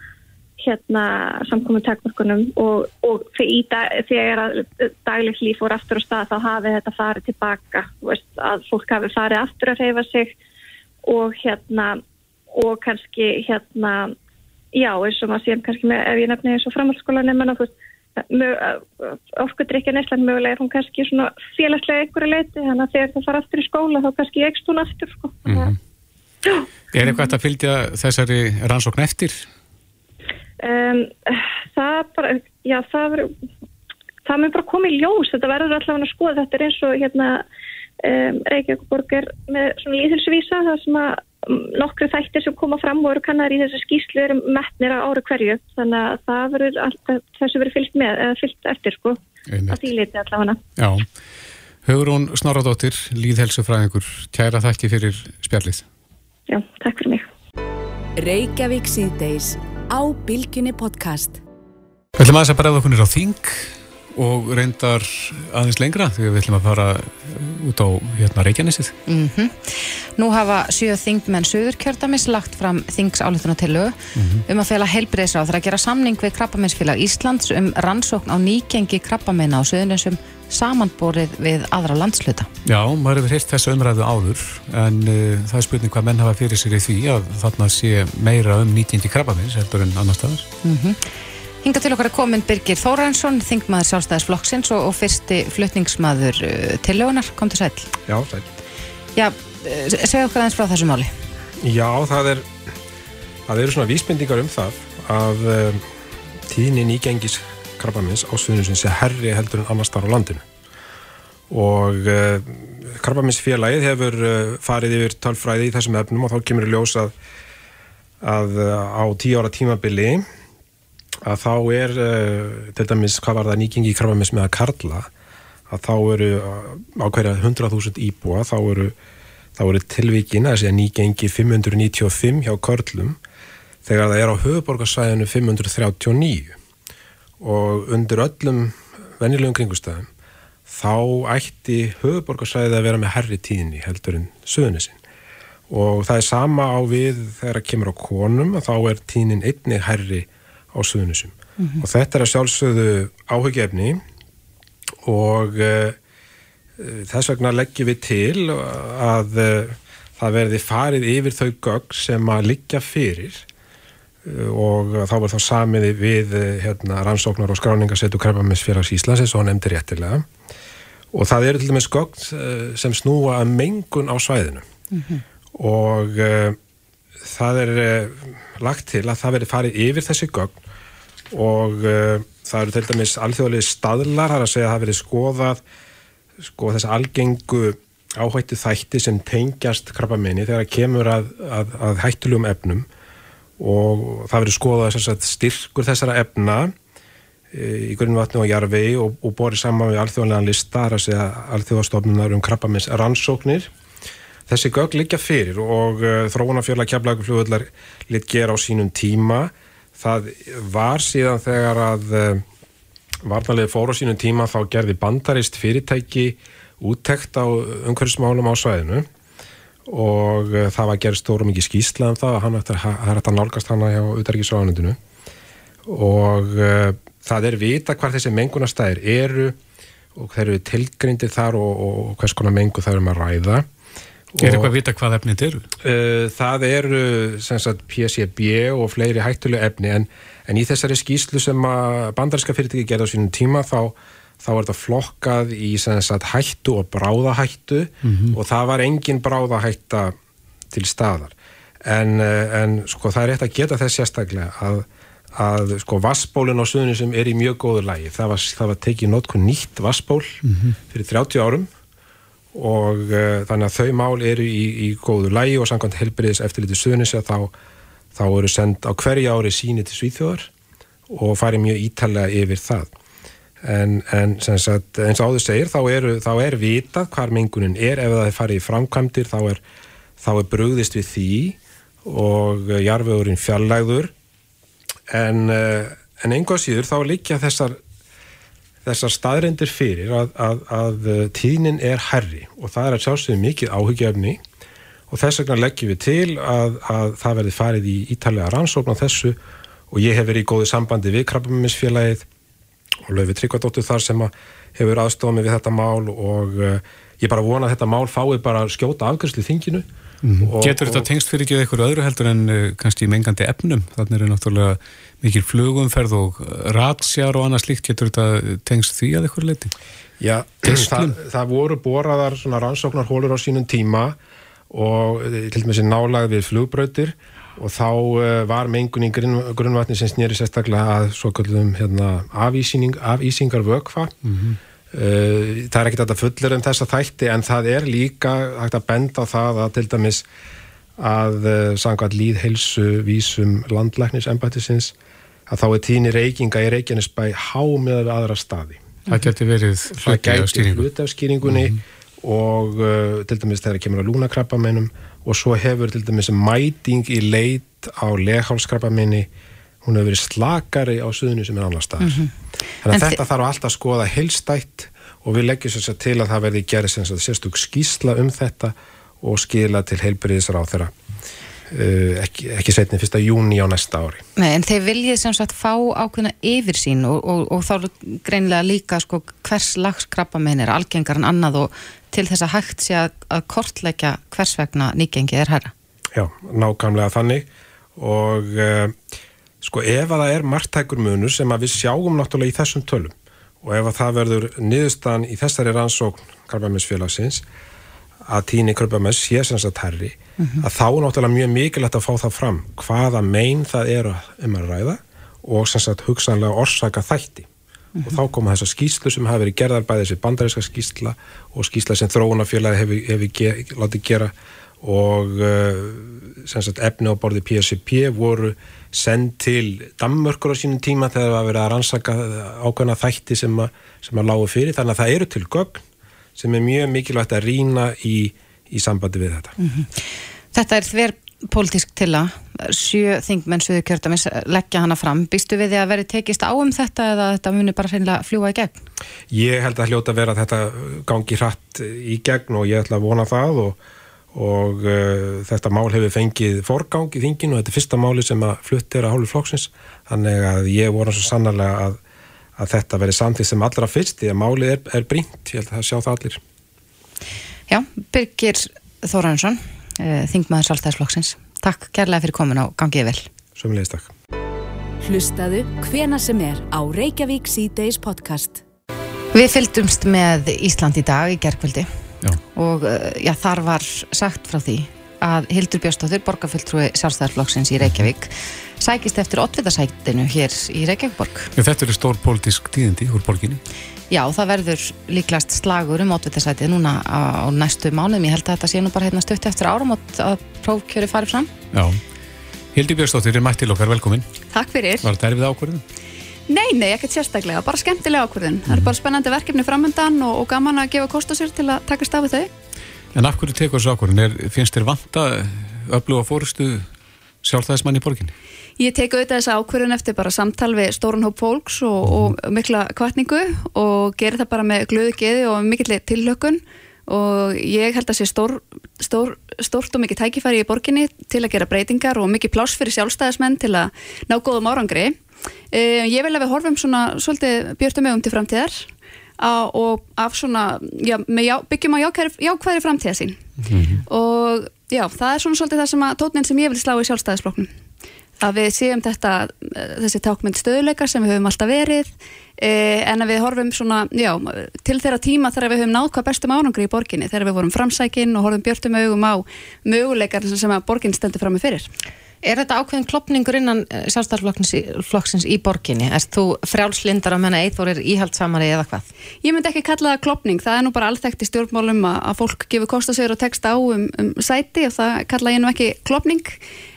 hérna samkominn takmörkunum og, og þegar að daglegt líf voru aftur á stað þá hafi þetta farið tilbaka veist, að fólk hafi farið aftur að reyfa sig og hérna og kannski hérna já eins og maður séum kannski með ef ég nefni eins og framhaldsskóla nefnum orkudrykja neyslan mögulega er hún kannski svona félagslega einhverju leiti þannig að þegar það fara aftur í skóla þá kannski ekst hún aftur sko. mm -hmm. Er eitthvað að fylgja þessari rannsókn eftir? Um, það bara, já það verður, það mun bara komið í ljós, þetta verður allavega að skoða, þetta er eins og hérna um, Reykjavík er með svona líðhilsuvísa, það sem að nokkru þættir sem koma fram og eru kannar í þessu skýslu eru metnir á ári hverju, þannig að það verður alltaf, þessu verður fyllt með, eða fyllt eftir sko, Einmitt. að því liti allavega. Já, Haurún Snorradóttir, líðhelsufræðingur, kæra þakki fyrir spjallið. Já, takk fyrir mig. Reykjavík síðdeis á Bilginni podcast. Við ætlum aðeins að bregða okkur á þing og reyndar aðeins lengra þegar við ætlum að fara út á hérna Reykjanesið. Mm -hmm. Nú hafa sjöð þingmenn Suðurkjördamis lagt fram þingsáleituna til lög mm -hmm. um að fela heilbreyðsráð þar að gera samning við Krabbamennsfélag Íslands um rannsókn á nýgengi krabbamenna á Suðunensum samanborið við aðra landsluta. Já, maður hefur heilt þessu umræðu áður en uh, það er spurning hvað menn hafa fyrir sér í því að þarna sé meira um nýgengi krabbamenns heldur en annar staðar. Mm -hmm. Hinga til okkar er komin Birgir Þóransson, þingmaður sjálfstæðisflokksins og, og fyrsti flutningsmaður uh, til lögunar. Kom til sæl. Já, sæl. Já, uh, segja okkar aðeins frá þessu máli. Já, það er, það eru svona vísbendingar um það að uh, tíðnin ígengis krabbamins á Suðuninsson sé herri heldur en annar starf á landinu. Og uh, krabbaminsfélagið hefur uh, farið yfir tölfræði í þessum efnum og þá kemur í ljós að, að á tíu ára tímabili að þá er uh, til dæmis hvað var það nýgengi krafamins með að karla að þá eru á hverja 100.000 íbúa þá eru, eru tilvíkin að segja nýgengi 595 hjá körlum þegar það er á höfuborgarsvæðinu 539 og undir öllum vennilegum kringustæðum þá ætti höfuborgarsvæðið að vera með herri tíðinni heldur en söðunisinn og það er sama á við þegar það kemur á konum að þá er tíðnin einnig herri á Suðunusum mm -hmm. og þetta er að sjálfsögðu áhugjefni og uh, þess vegna leggjum við til að uh, það verði farið yfir þau gögg sem að liggja fyrir uh, og þá verður þá samiði við hérna, rannsóknar og skráningasettu Krabaminsfélags Íslands eins og hann nefndi réttilega og það eru til dæmis gögg sem snúa að mengun á svæðinu mm -hmm. og það er lagt til að það veri farið yfir þessi gögn og uh, það eru til dæmis alþjóðlega staðlar, það er að segja að það veri skoðað sko þess algengu áhættu þætti sem tengjast krabbamenni þegar það kemur að, að, að hættulegum efnum og það veri skoðað sagt, styrkur þessara efna e, í grunnvatni og jarfi og, og borið saman við alþjóðlega lista, það er að segja alþjóðastofnunar um krabbamenns rannsóknir Þessi gögg liggja fyrir og uh, þróunafjörla kjaplægufljóðular lit gera á sínum tíma. Það var síðan þegar að uh, varnalegi fóru á sínum tíma þá gerði bandarist fyrirtæki úttekt á umhverfismálum á svæðinu og uh, það var gerð stórum ekki skýsla um það hann eftir að nálgast hana hjá utarikisráðanundinu og uh, það er vita hvað þessi mengunastæðir eru og þeir eru tilgrindið þar og, og hvers konar mengu það eru um að ræða Er eitthvað að vita hvað efnið eru? Uh, það eru sagt, PCB og fleiri hættulega efni en, en í þessari skýslu sem bandarinska fyrirtæki gerði á sínum tíma þá, þá er þetta flokkað í sagt, hættu og bráðahættu mm -hmm. og það var engin bráðahætta til staðar en, uh, en sko, það er rétt að geta þess sérstaklega að, að sko, vassbólinn á suðunum sem er í mjög góðu lægi það var, það var tekið notkun nýtt vassból mm -hmm. fyrir 30 árum og uh, þannig að þau mál eru í, í góðu lægi og samkvæmt helbriðis eftirliti suðunisja þá, þá eru sendt á hverja ári síni til Svíþjóðar og farið mjög ítalega yfir það. En, en sagt, eins og áður segir þá, eru, þá er vitað hvar mengunin er. Ef það er farið í framkvæmdir þá er, þá er brugðist við því og jarfegurinn fjallæður en, en einhvað síður þá líkja þessar þessar staðrendir fyrir að, að, að tíðnin er herri og það er að sjálfsögðu mikið áhugjefni og þess vegna leggjum við til að, að það verði farið í ítalega rannsókn á þessu og ég hef verið í góðu sambandi við Krabbaminsfélagið og Laufi Tryggvardóttur þar sem hefur aðstofað mig við þetta mál og uh, ég bara vona að þetta mál fái bara skjóta afgjörslu þinginu Mm. Getur þetta tengst fyrir ekki eitthvað öðru heldur en uh, kannski mengandi efnum? Þannig er náttúrulega mikil flugumferð og ratsjar og annað slíkt. Getur þetta tengst því að eitthvað leiti? Já, það, það voru boraðar svona rannsóknarhólur á sínum tíma og eh, til dæmis er nálagð við flugbrautir og þá uh, var mengun í grunn, grunnvatni sem snýri sérstaklega að svo kallum hérna, afísingar vökfa. Mm -hmm Eh, það er ekkert að fullir um þessa þætti en það er líka hægt að benda á það að til dæmis að eh, sangvað líðheilsu vísum landlæknisembætisins að þá er tíni reykinga í Reykjanesbæ há með aðra staði Það getur verið hluti af skýringunni mm -hmm. og uh, til dæmis þegar það kemur á lúnakrappamennum og svo hefur til dæmis mæting í leit á leghálskrappamenni hún hefur verið slakari á suðinu sem er annar staðar. Mm -hmm. Þannig að þetta þarf alltaf að skoða heilstætt og við leggjum sér til að það verði gerðið sem sérstug skísla um þetta og skila til heilbyrðisar á þeirra ekki, ekki setni fyrsta júni á næsta ári. Nei, en þeir viljið sem sagt fá ákveðna yfir sín og, og, og þá greinlega líka sko hvers lags krabbamenn er algengar en annað og til þess að hægt sé að, að kortleggja hvers vegna nýgengi er herra. Já, nákvæmlega þannig og uh, Sko ef að það er margtækur munur sem að við sjáum náttúrulega í þessum tölum og ef að það verður niðurstan í þessari rannsókn Krabamessfélagsins að tíni Krabamess sé sem sagt herri mm -hmm. að þá náttúrulega mjög mikilvægt að fá það fram hvaða megin það er um að ræða og sem sagt hugsanlega orsaka þætti mm -hmm. og þá koma þessar skýslu sem hafi verið gerðar bæðið þessi bandaríska skýsla og skýsla sem þróunafélagi hefur hef ge látið gera og uh, sem sagt efni á borði PSCP voru send til Dammörkur á sínum tíma þegar það var verið að rannsaka ákveðna þætti sem að, að lágu fyrir þannig að það eru til gögn sem er mjög mikilvægt að rína í, í sambandi við þetta. Mm -hmm. Þetta er þver pólitísk til að sjö þingmenn suðu kjörtamins leggja hana fram. Býstu við því að veri tekist á um þetta eða þetta muni bara hreinlega fljúa í gegn? Ég held að hljóta vera að þetta gangi hratt í gegn og ég ætla að vona það og og uh, þetta mál hefur fengið forgang í þinginu og þetta er fyrsta máli sem að flutt er að hálfu flóksins þannig að ég voru svo sannarlega að, að þetta veri samtíð sem allra fyrst því að málið er, er brínt, ég held að sjá það allir Já, Birgir Þóransson uh, Þingmaður Sálstæðisflokksins Takk kærlega fyrir komin á gangið vel. Sumulegist takk. Hlustaðu hvena sem er á Reykjavík C-Days podcast. Við fylgdumst með Ísland í dag í gerðkvöldi Já. og eh, já, þar var sagt frá því að Hildur Björnstóttur, borgarfulltrúi sjálfstæðarflokksins í Reykjavík sækist eftir oddvitasætinu hér í Reykjavíkborg. Já, þetta eru stór pólitísk tíðindi úr borginni. Já, það verður líklast slagur um oddvitasætið núna á næstu mánum. Ég held að þetta sé nú bara hérna stutt eftir árum að prófkjöri farið fram. Já, Hildur Björnstóttur er mætt til okkar, velkomin. Takk fyrir. Var þetta erfið ákvörðum? Nei, nei, ekkert sérstaklega, bara skemmtilega ákvörðun. Mm. Það er bara spennandi verkefni framöndan og, og gaman að gefa kost á sér til að taka stafið þau. En af hverju tekur þessu ákvörðun? Finnst þér vanta öfluga fórustu sjálfstæðismann í borginni? Ég teku auðvitað þessa ákvörðun eftir bara samtal við stórun hóp fólks og, mm. og mikla kvartningu og gerir það bara með glöðu geði og mikillir tillökun og ég held að sé stór, stór, stórt og mikið tækifæri í borginni til að gera breytingar og mikið pláss fyrir sjálfstæðismenn til að ná góðum árangri Uh, ég vil að við horfum svona svolítið björnum mögum til framtíðar á, og af svona, já, já, byggjum á jákværi, jákværi framtíða sín mm -hmm. og já, það er svona svolítið það sem að tótnin sem ég vil slá í sjálfstæðisflokknum að við séum þetta, eh, þessi tákmynd stöðuleikar sem við höfum alltaf verið eh, en að við horfum svona, já, til þeirra tíma þegar við höfum náð hvað bestum ánangri í borginni, þegar við vorum framsækin og horfum björnum mögum á möguleikar sem að borginn stendur fram með fyrir Er þetta ákveðin klopningur innan sjálfstæðarflokksins í borginni? Erst þú frjálslindar að menna eithor er íhaldsamari eða hvað? Ég myndi ekki kalla það klopning, það er nú bara alþekkt í stjórnmálum að, að fólk gefur kostasögur og texta á um, um sæti og það kalla ég nú ekki klopning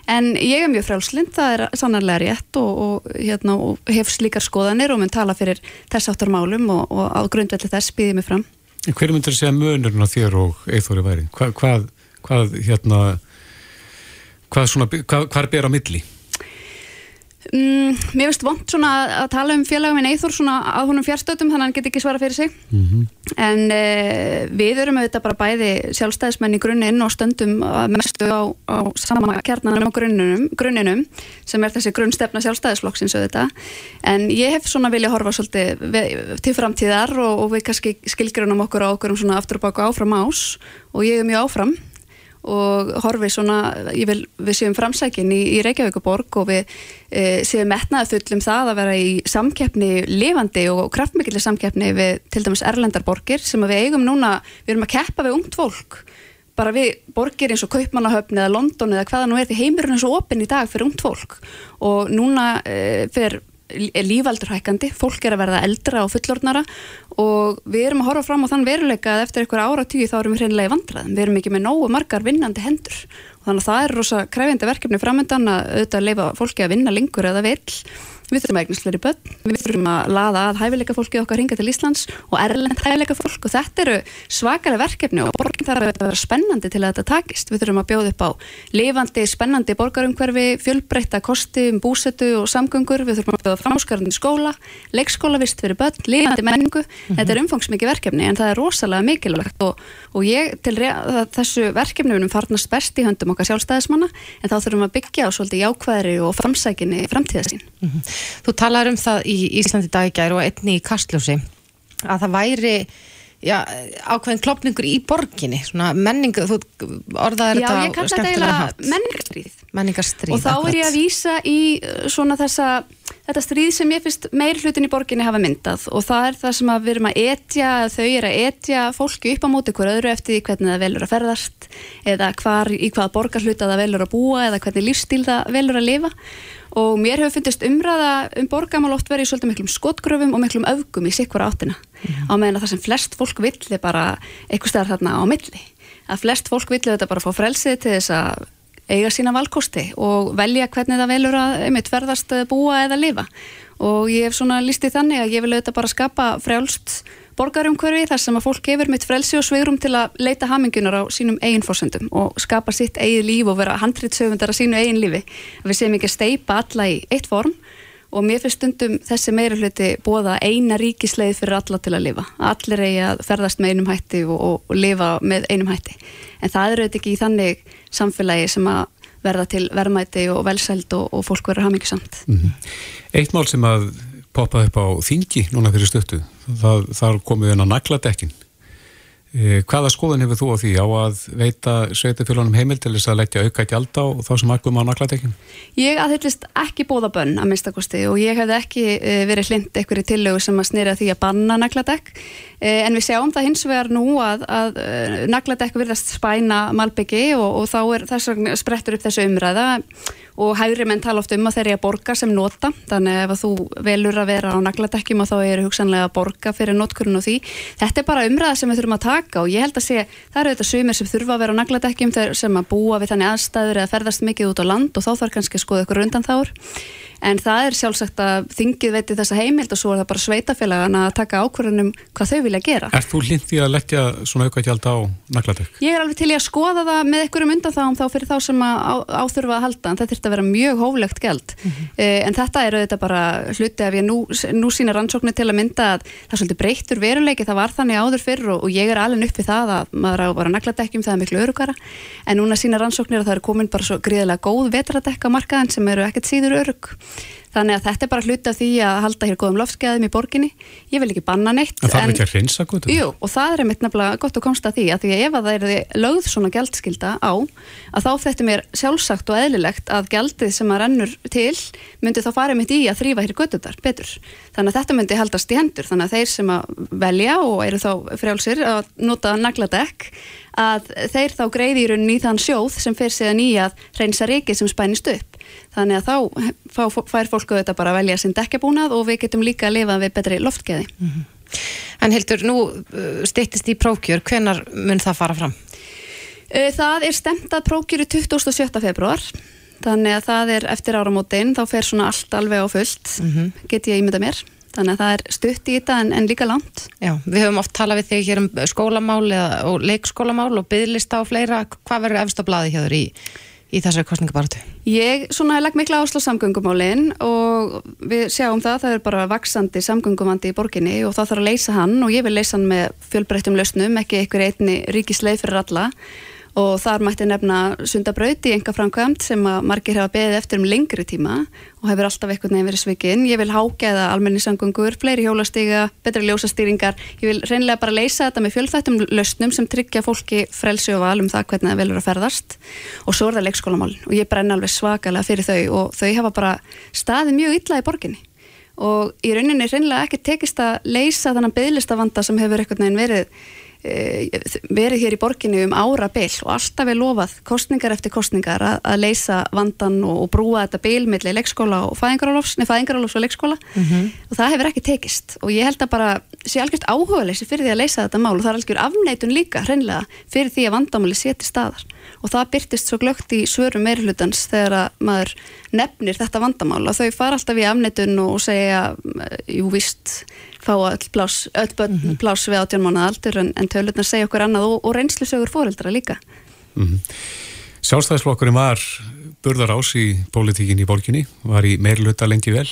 en ég er mjög frjálslind, það er sannarlega rétt og, og, hérna, og hef slíkar skoðanir og mun tala fyrir þess áttar málum og, og á grundvelli þess býðið mig fram. Hver myndir segja mönurinn á þér og eithori væri? Hva, hvað, hvað hérna hvað, svona, hvað, hvað er bera milli? Mm, mér finnst vond svona að tala um félagum minn Eithor svona að húnum fjárstötum þannig að hann get ekki svara fyrir sig. Mm -hmm. en uh, við erum auðvitað bara bæði sjálfstæðismenn í grunninn og stöndum mestu á, á sama kjarnanum á grunninum, grunninum sem er þessi grunnstefna sjálfstæðisflokksins auðvitað. En ég hef svona vilja horfa svolítið við, til framtíðar og, og við kannski skilgrunum okkur á okkur um svona aftur og baka áfram ás. Og ég er mjög áfram og horfi svona, ég vil við séum framsækin í, í Reykjavíkuborg og við e, séum metnaði fullum það að vera í samkeppni lifandi og kraftmikli samkeppni við til dæmis Erlendarborgir sem við eigum núna, við erum að keppa við ungt fólk. Bara við borgir eins og Kaupmannahöfn eða London eða hvaða nú er því heimurinn er svo opinn í dag fyrir ungt fólk. Og núna e, fyrir er lífaldurhækandi, fólk er að verða eldra og fullornara og við erum að horfa fram á þann veruleika að eftir einhverja ára tíu þá erum við hreinlega í vandraðum, við erum ekki með nógu margar vinnandi hendur. Og þannig að það er rosa kræfjandi verkefni framöndan að auðvitað leifa fólki að vinna lengur eða vill við þurfum að eignast fleiri börn, við þurfum að laða að hæfileika fólki okkar ringa til Íslands og erlend hæfileika fólk og þetta eru svakalega verkefni og borgin þarf að vera spennandi til að þetta takist. Við þurfum að bjóða upp á lifandi, spennandi borgarumhverfi, fjölbreytta kosti um búsetu og samgöngur, við þurfum að bjóða framskarandi skóla, leikskólavist fyrir börn, lifandi menningu. Mm -hmm. Þetta er umfangsmikið verkefni en það er rosalega mikilvægt og, og ég til þessu verkefni farnast best í höndum okkar sjálfstæðismanna en þá þurfum að byggja á svolítið jákvæðri og framsækinni framtíðasín. Mm -hmm. Þú talar um það í Íslandi dag í gæri og einni í Kastljósi að það væri já, ákveðin klopningur í borginni svona menningu, þú orðaði þetta Já, ég kalla þetta menningarstríð. Og þá er ég að vísa í uh, svona þessa þetta stríð sem ég finnst meir hlutin í borginni hafa myndað. Og það er það sem við erum að etja, þau er að etja fólki upp á móti hver öðru eftir því hvernig það velur að ferðast eða hvar, í hvaða borgarhluta það velur að búa eða hvernig lífstíl það velur að lifa og mér hefur fundist umræða um borgamál oft verið í svolítið miklum skotgröfum og miklum öfgum í sikvara áttina. Mm. á meðan að það sem flest fólk vill er bara eitthvað stær þarna á milli. Að flest fólk vill þetta bara fá frelsið til þess að eiga sína valkosti og velja hvernig það velur að einmitt verðast búa eða lifa. Og ég hef svona lístið þannig að ég vil auðvitað bara skapa frjálst borgarumhverfi þar sem að fólk gefur mitt frelsi og sveirum til að leita hamingunar á sínum eigin fórsöndum og skapa sitt eigin líf og vera handritsöfundar á sínu eigin lífi. Við séum ekki að steipa alla í eitt form og mér finnst stundum þessi meira hluti bóða eina ríkisleið fyrir alla til að lifa. Allir eigi að ferðast með einum hætti og, og, og lifa með einum hætti. En það eru ekki í þannig samfélagi sem að verða til verðmæti og velsæld og, og fólk verður hamingisamt. Mm -hmm. Eitt mál sem að poppaði upp á þingi núna fyrir stöttu það, þar komið inn á nagladekkin e, hvaða skoðan hefur þú á því? Á að veita sveitafélagum heimil til þess að leggja auka gjald á þá sem aðgum á nagladekkin? Ég aðhyllist ekki bóða bönn að minnstakosti og ég hefði ekki e, verið hlind ekkur í tillögu sem að snýra því að banna nagladekk. E, en við sjáum það hins vegar nú að, að nagladekk virðast spæna malbyggi og, og þá er þess að sprettur upp þessu umræða. og hægri menn tala oft um að þeir eru að borga sem nota þannig ef þú velur að vera á nagladekkjum og þá eru hugsanlega að borga fyrir notkurinn og því. Þetta er bara umræða sem við þurfum að taka og ég held að sé það eru þetta sumir sem þurfa að vera á nagladekkjum sem að búa við þannig aðstæður eða ferðast mikið út á land og þá þarf kannski að skoða ykkur undan þáur en það er sjálfsagt að þingið veitir þessa heimild og svo er það bara sveitafélagan að taka ákvörðunum hvað þau vilja gera. Er þú lindið að leggja svona aukaðgjald á nagladekk? Ég er alveg til að skoða það með einhverjum undan þá, þá fyrir þá sem að á, áþurfa að halda en það þurft að vera mjög hóflegt gjald mm -hmm. eh, en þetta er auðvitað bara hluti af ég nú, nú sína rannsóknir til að mynda að það er svolítið breyttur veruleiki, það var þannig áður fyrr og, og ég er alveg upp við það að maður á bara nagladekkjum það er miklu örugara en núna sína rannsóknir að það er komin bara svo gríðilega góð vetradekka markaðin sem eru ekkert síður örug Þannig að þetta er bara hluti af því að halda hér góðum loftskeiðum í borginni. Ég vil ekki banna neitt. En það er ekki að hreinsa gott? Jú, og það er mitt nefnilega gott að komsta því að því að ef að það er lögð svona gældskilda á, að þá þetta mér sjálfsagt og eðlilegt að gældið sem að rennur til myndi þá fara mitt í að þrýfa hér göttutar betur. Þannig að þetta myndi haldast í hendur. Þannig að þeir sem að velja og eru þá frjálsir að nota nagladekk að þeir þá greiði í rauninni í þann sjóð sem fer síðan í að reynsa reiki sem spænist upp. Þannig að þá fær fólk auðvitað bara að velja sinn dekkjabúnað og við getum líka að lifa við betri loftgeði. Mm -hmm. En Hildur, nú uh, stýttist í prókjör, hvenar mun það fara fram? Uh, það er stemt að prókjöru 27. februar, þannig að það er eftir áramótin, þá fer svona allt alveg á fullt, mm -hmm. get ég ímynda mér. Þannig að það er stutt í þetta en, en líka langt. Já, við höfum oft talað við þig hér um skólamál eða, og leikskólamál og byggðlista og fleira. Hvað verður efst á bladi hjá þér í, í þessari kostningabartu? Ég svona legg mikla áslá samgöngumálinn og við sjáum það, það er bara vaksandi samgöngumandi í borginni og það þarf að leysa hann og ég vil leysa hann með fjölbreyttum lausnum, ekki einhver einni ríkisleið fyrir alla og þar mætti nefna sundabraut í enga framkvæmt sem að margir hefa beðið eftir um lengri tíma og hefur alltaf eitthvað nefn verið svikinn. Ég vil hágeða almennisangungur, fleiri hjólastíga, betri ljósastýringar. Ég vil reynlega bara leysa þetta með fjölþættum lausnum sem tryggja fólki frelsi og val um það hvernig það velur að ferðast og svo er það leikskólamálin og ég brenna alveg svakalega fyrir þau og þau hafa bara staðið mjög illa í borginni og í rauninni reynlega ekki tekist að leysa þannig beðlistavanda sem hefur eitthvað nefn verið verið hér í borginni um ára bil og alltaf er lofað kostningar eftir kostningar að, að leysa vandan og, og brúa þetta bil millir leikskóla og fæðingarálofs, nefn fæðingarálofs og leikskóla. Mm -hmm. og það hefur ekki tekist. Og ég held að bara sé algjört áhuga leysi fyrir því að leysa þetta mál og það er algjör afneitun líka hreinlega fyrir því að vandamáli seti staðar. Og það byrtist svo glögt í svörum meirhlutans þegar að maður nefnir þetta vandamál og þau fara alltaf í afneitun og segja, jú víst fá öll plás, öll börn mm -hmm. við átjón mánuða aldur en, en tölunar segja okkur annað og, og reynslusögur fóreldra líka. Mm -hmm. Sjálfstæðisflokkurinn var burðar ás í pólitíkin í borginni, var í meirluta lengi vel.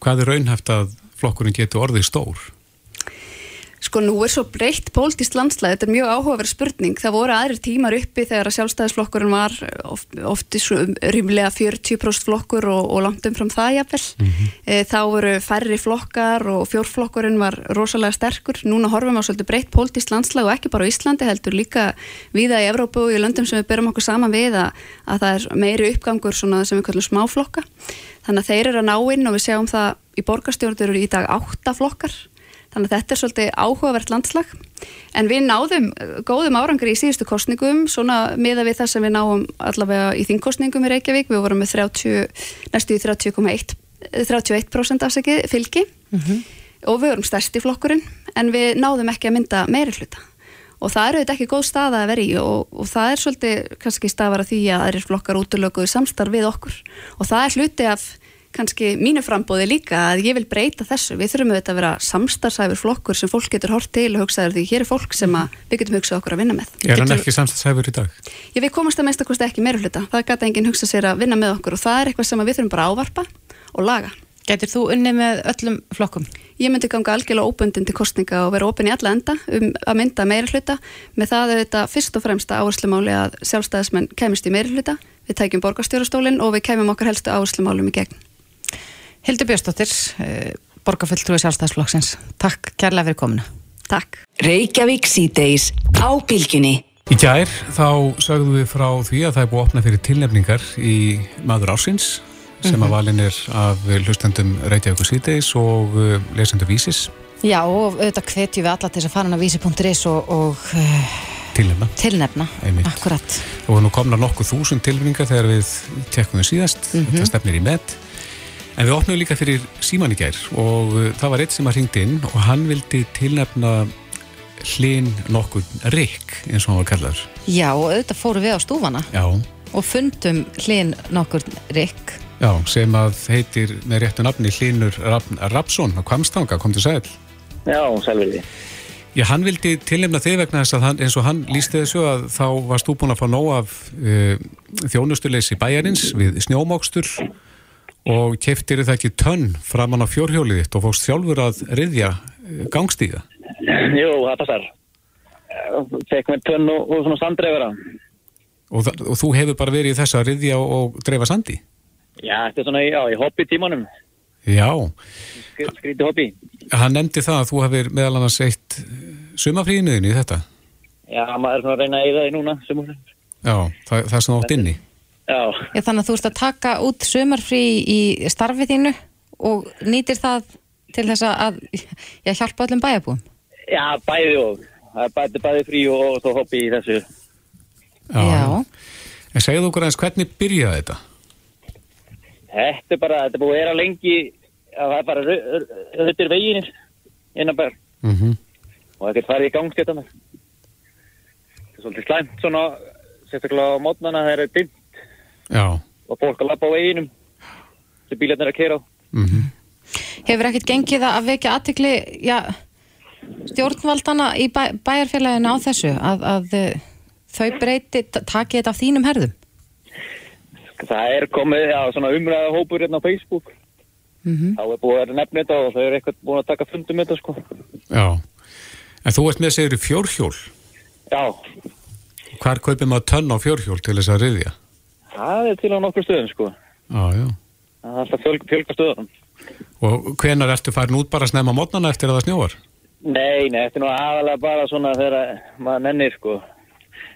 Hvað er raunhæft að flokkurinn getur orðið stór? Sko nú er svo breytt pólitist landslæð, þetta er mjög áhugaverð spurning. Það voru aðrir tímar uppi þegar að sjálfstæðisflokkurinn var oft, oft rýmlega 40% flokkur og, og langt umfram það jafnvel. Mm -hmm. e, þá voru færri flokkar og fjórflokkurinn var rosalega sterkur. Núna horfum við á svolítið breytt pólitist landslæð og ekki bara á Íslandi heldur líka viða í Evrópu og í löndum sem við berum okkur saman við að, að það er meiri uppgangur sem við kallum smáflokka. Þannig að þeir eru að ná inn og við sjáum það í borgarstjórnur í dag átta flokkar Þannig að þetta er svolítið áhugavert landslag. En við náðum góðum árangri í síðustu kostningum, svona miða við það sem við náum allavega í þingkostningum í Reykjavík, við vorum með 30, næstu í 30,1 31% afsakið fylgi. Mm -hmm. og við vorum stærsti flokkurinn en við náðum ekki að mynda meiri hluta. Og það eru þetta ekki góð staða að vera í og, og það er svolítið kannski stafara því að það er flokkar útlökuð samstarf við okkur. Og það er hluti af kannski mínu frambóði líka að ég vil breyta þessu. Við þurfum auðvitað að vera samstarfsæfur flokkur sem fólk getur hort til og hugsaður því hér er fólk sem við getum hugsað okkur að vinna með. Er hann ekki samstarfsæfur í dag? Ég við komast að kosti ekki meira hluta. Það gæti enginn hugsað sér að vinna með okkur og það er eitthvað sem við þurfum bara að ávarpa og laga. Getur þú unni með öllum flokkum? Ég myndi ganga algjörlega óbundin til kostninga og vera óbun í alla enda um að mynda meira hluta með það auðvitað fyrst og fremsta áherslumáli að sjálfstæðismenn kemist í meira hluta, við tækjum borgarstjórastólinn og við kemum okkar helstu áherslumálum í gegn. Hildur Björnsdóttir, eh, borgarfulltrúi sjálfstæðsflokksins. Takk kærlega fyrir komuna. Takk. Reykjavík síðdeis á bylginni. Í gær þá sögðum við frá því að það er búið að opna fyrir tilnefningar í maður ásins sem að mhm. valin er af hlustandum Reykjavík síðdeis og uh, lesendur Vísis. Já og auðvitað hvetjum við alla til þess að fara á vísi.is og, og uh, tilnefna. Tilnefna, Einmitt. akkurat. Og nú komna nokkuð þúsund tilnefningar þegar við tekkum við síðast, mm -hmm. þetta stefnir í með En við opnum líka fyrir síman í gær og uh, það var eitt sem að ringdi inn og hann vildi tilnefna hlinn nokkur Rick eins og hann var kallaður. Já og auðvitað fóru við á stúfana Já. og fundum hlinn nokkur Rick. Já, sem að heitir með réttu nafni Hlinnur Rapsson á Kvamstanga, kom til sæl. Já, sælverði. Já, hann vildi tilnefna þig vegna þess að hann, eins og hann lísti þessu að þá varst þú búin að fá nóg af uh, þjónustuleysi bæjarins við snjómókstur og keftir það ekki tönn framann á fjórhjólið þitt og fókst sjálfur að riðja eh, gangstíða? Jú, það passar. Fekk með tönn og, og svona sandreifara. Og, og þú hefur bara verið í þess að riðja og, og dreifa sandi? Já, þetta er svona í, í hobby tímanum. Já. Skríti hobby. Hann nefndi það að þú hefur meðal annars eitt sumafríðinuðin í þetta? Já, maður er svona að reyna að eða því núna, sumafríðin. Já, það, það er svona átt inni. Já. Já, þannig að þú ert að taka út sömarfrí í starfið þínu og nýtir það til þess að já, hjálpa öllum bæjabúum? Já, bæði og það er bæði, bæði frí og, þá hoppi í þessu. Já. En segðu okkur eins, hvernig byrjaði þetta? Þetta er bara, þetta er búið að vera lengi, að það er bara rautir veginir innan bara Mm og það getur farið í gangstjötana. Það er svolítið slæmt svona, sérstaklega á mótnana þegar það er dimmt Já. og fólk að lappa á veginum sem bílarnir er að keira á. Hefur ekkert gengið að vekja aðtikli já, stjórnvaldana í bæ, bæjarfélaginu á þessu að, að eh, þau breyti, ta- taki þetta af þínum herðum? Það er komið svona umræða hópur hérna á Facebook. Mhm. Þá er búið að nefna þetta og þau eru eitthvað búin að taka fundum þetta sko. Já. En þú ert með segir fjórhjól. Já, Hvar kaupir maður tönn á fjórhjól til þess að riðja? Það er til á nokkur stöðum sko. Já, já. Það er alltaf fjölg, fjölga stöðunum. Og hvenar ertu farin út bara að snemma mótnana eftir að það snjóar? Nei, nei, þetta er nú aðalega bara svona þegar maður nennir sko.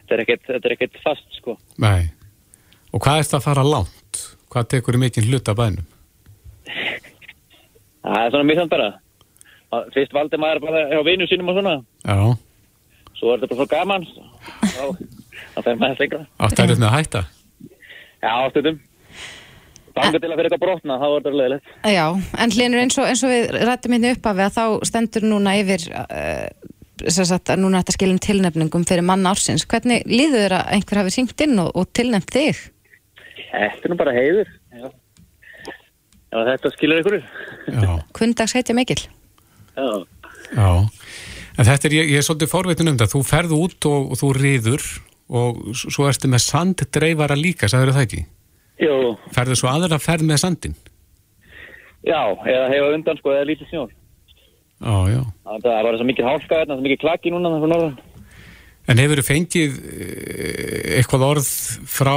Þetta er ekkert, þetta er fast sko. Nei. Og hvað ertu að fara langt? Hvað tekur í mikinn hlut af bænum? Það er svona mjög bara. Að Fyrst valdi maður bara hjá vinu sínum og svona. Já. Svo er þetta bara svo gaman. Þá, fer maður lengra. Áttu erut með að hætta? Já, áttuðum. Banga til að fyrir eitthvað brotna, þá er þetta leðilegt. Já, en hlinur eins og, eins og við rættum hérna upp af að þá stendur núna yfir uh, sem sagt að núna þetta skilum tilnefningum fyrir mann ársins. Hvernig líður þér að einhver hafi syngt inn og, og tilnefnt þig? Þetta er nú bara heiður. Já. Já, þetta skilur ykkur. Já. Kundags heitja mikil. Já. Já. En þetta er, ég, ég er svolítið forvitin um það. Þú ferð út og, og þú riður og svo ertu með sanddreifara líka, sagður það ekki? Jú, Ferðu svo aðra ferð með sandin? já, eða hefa undan sko, eða lítið snjór. Já, já. Það er bara svo mikið hálka hérna, svo mikið klaki núna þannig fyrir norðan. En hefur þú fengið eh, eitthvað orð frá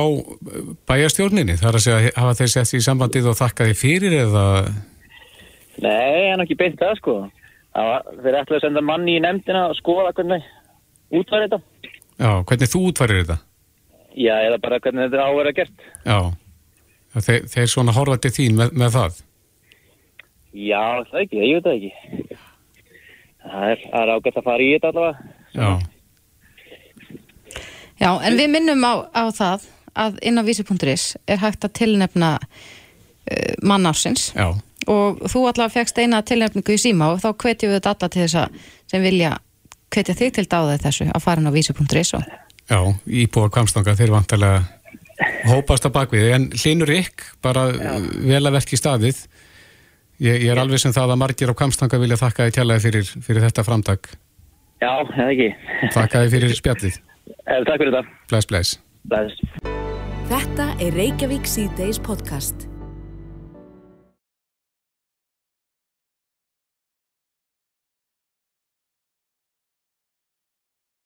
bæjarstjórninni? Það er að segja, hafa þeir sett í sambandið og þakka því fyrir eða... Nei, hann ekki beint það sko. Það var, þeir ætlaði að senda manni í nefndina að skoða hvernig útværi þetta. Já, hvernig þú útvarir þetta? Já, eða bara hvernig þetta er á að vera gert. Já. Þeir, þeir svona horfa til þín með, með það? Já, það ekki, ég veit það ekki. Það er, er ágætt að fara í þetta allavega. Já. Já, en við minnum á, á það að inn á vísi.is er hægt að tilnefna uh, mann ársins Já. og þú allavega fegst eina tilnefningu í síma og þá hvetjum við þetta alla til þess að sem vilja hvetja þig til dáðið þessu að fara inn á vísi.is og Já, íbúa kvamstanga, þeir vantarlega hópast að bakvið, en hlinur ykk bara vel að verki staðið ég, ég er alveg sem það að margir á kvamstanga vilja þakka þið kjallaði fyrir, fyrir þetta framtak Já, eða ekki. þakka þið fyrir spjallið, Eh, Takk fyrir þetta. bless bless Bless. Þetta er Reykjavík C-Days podcast.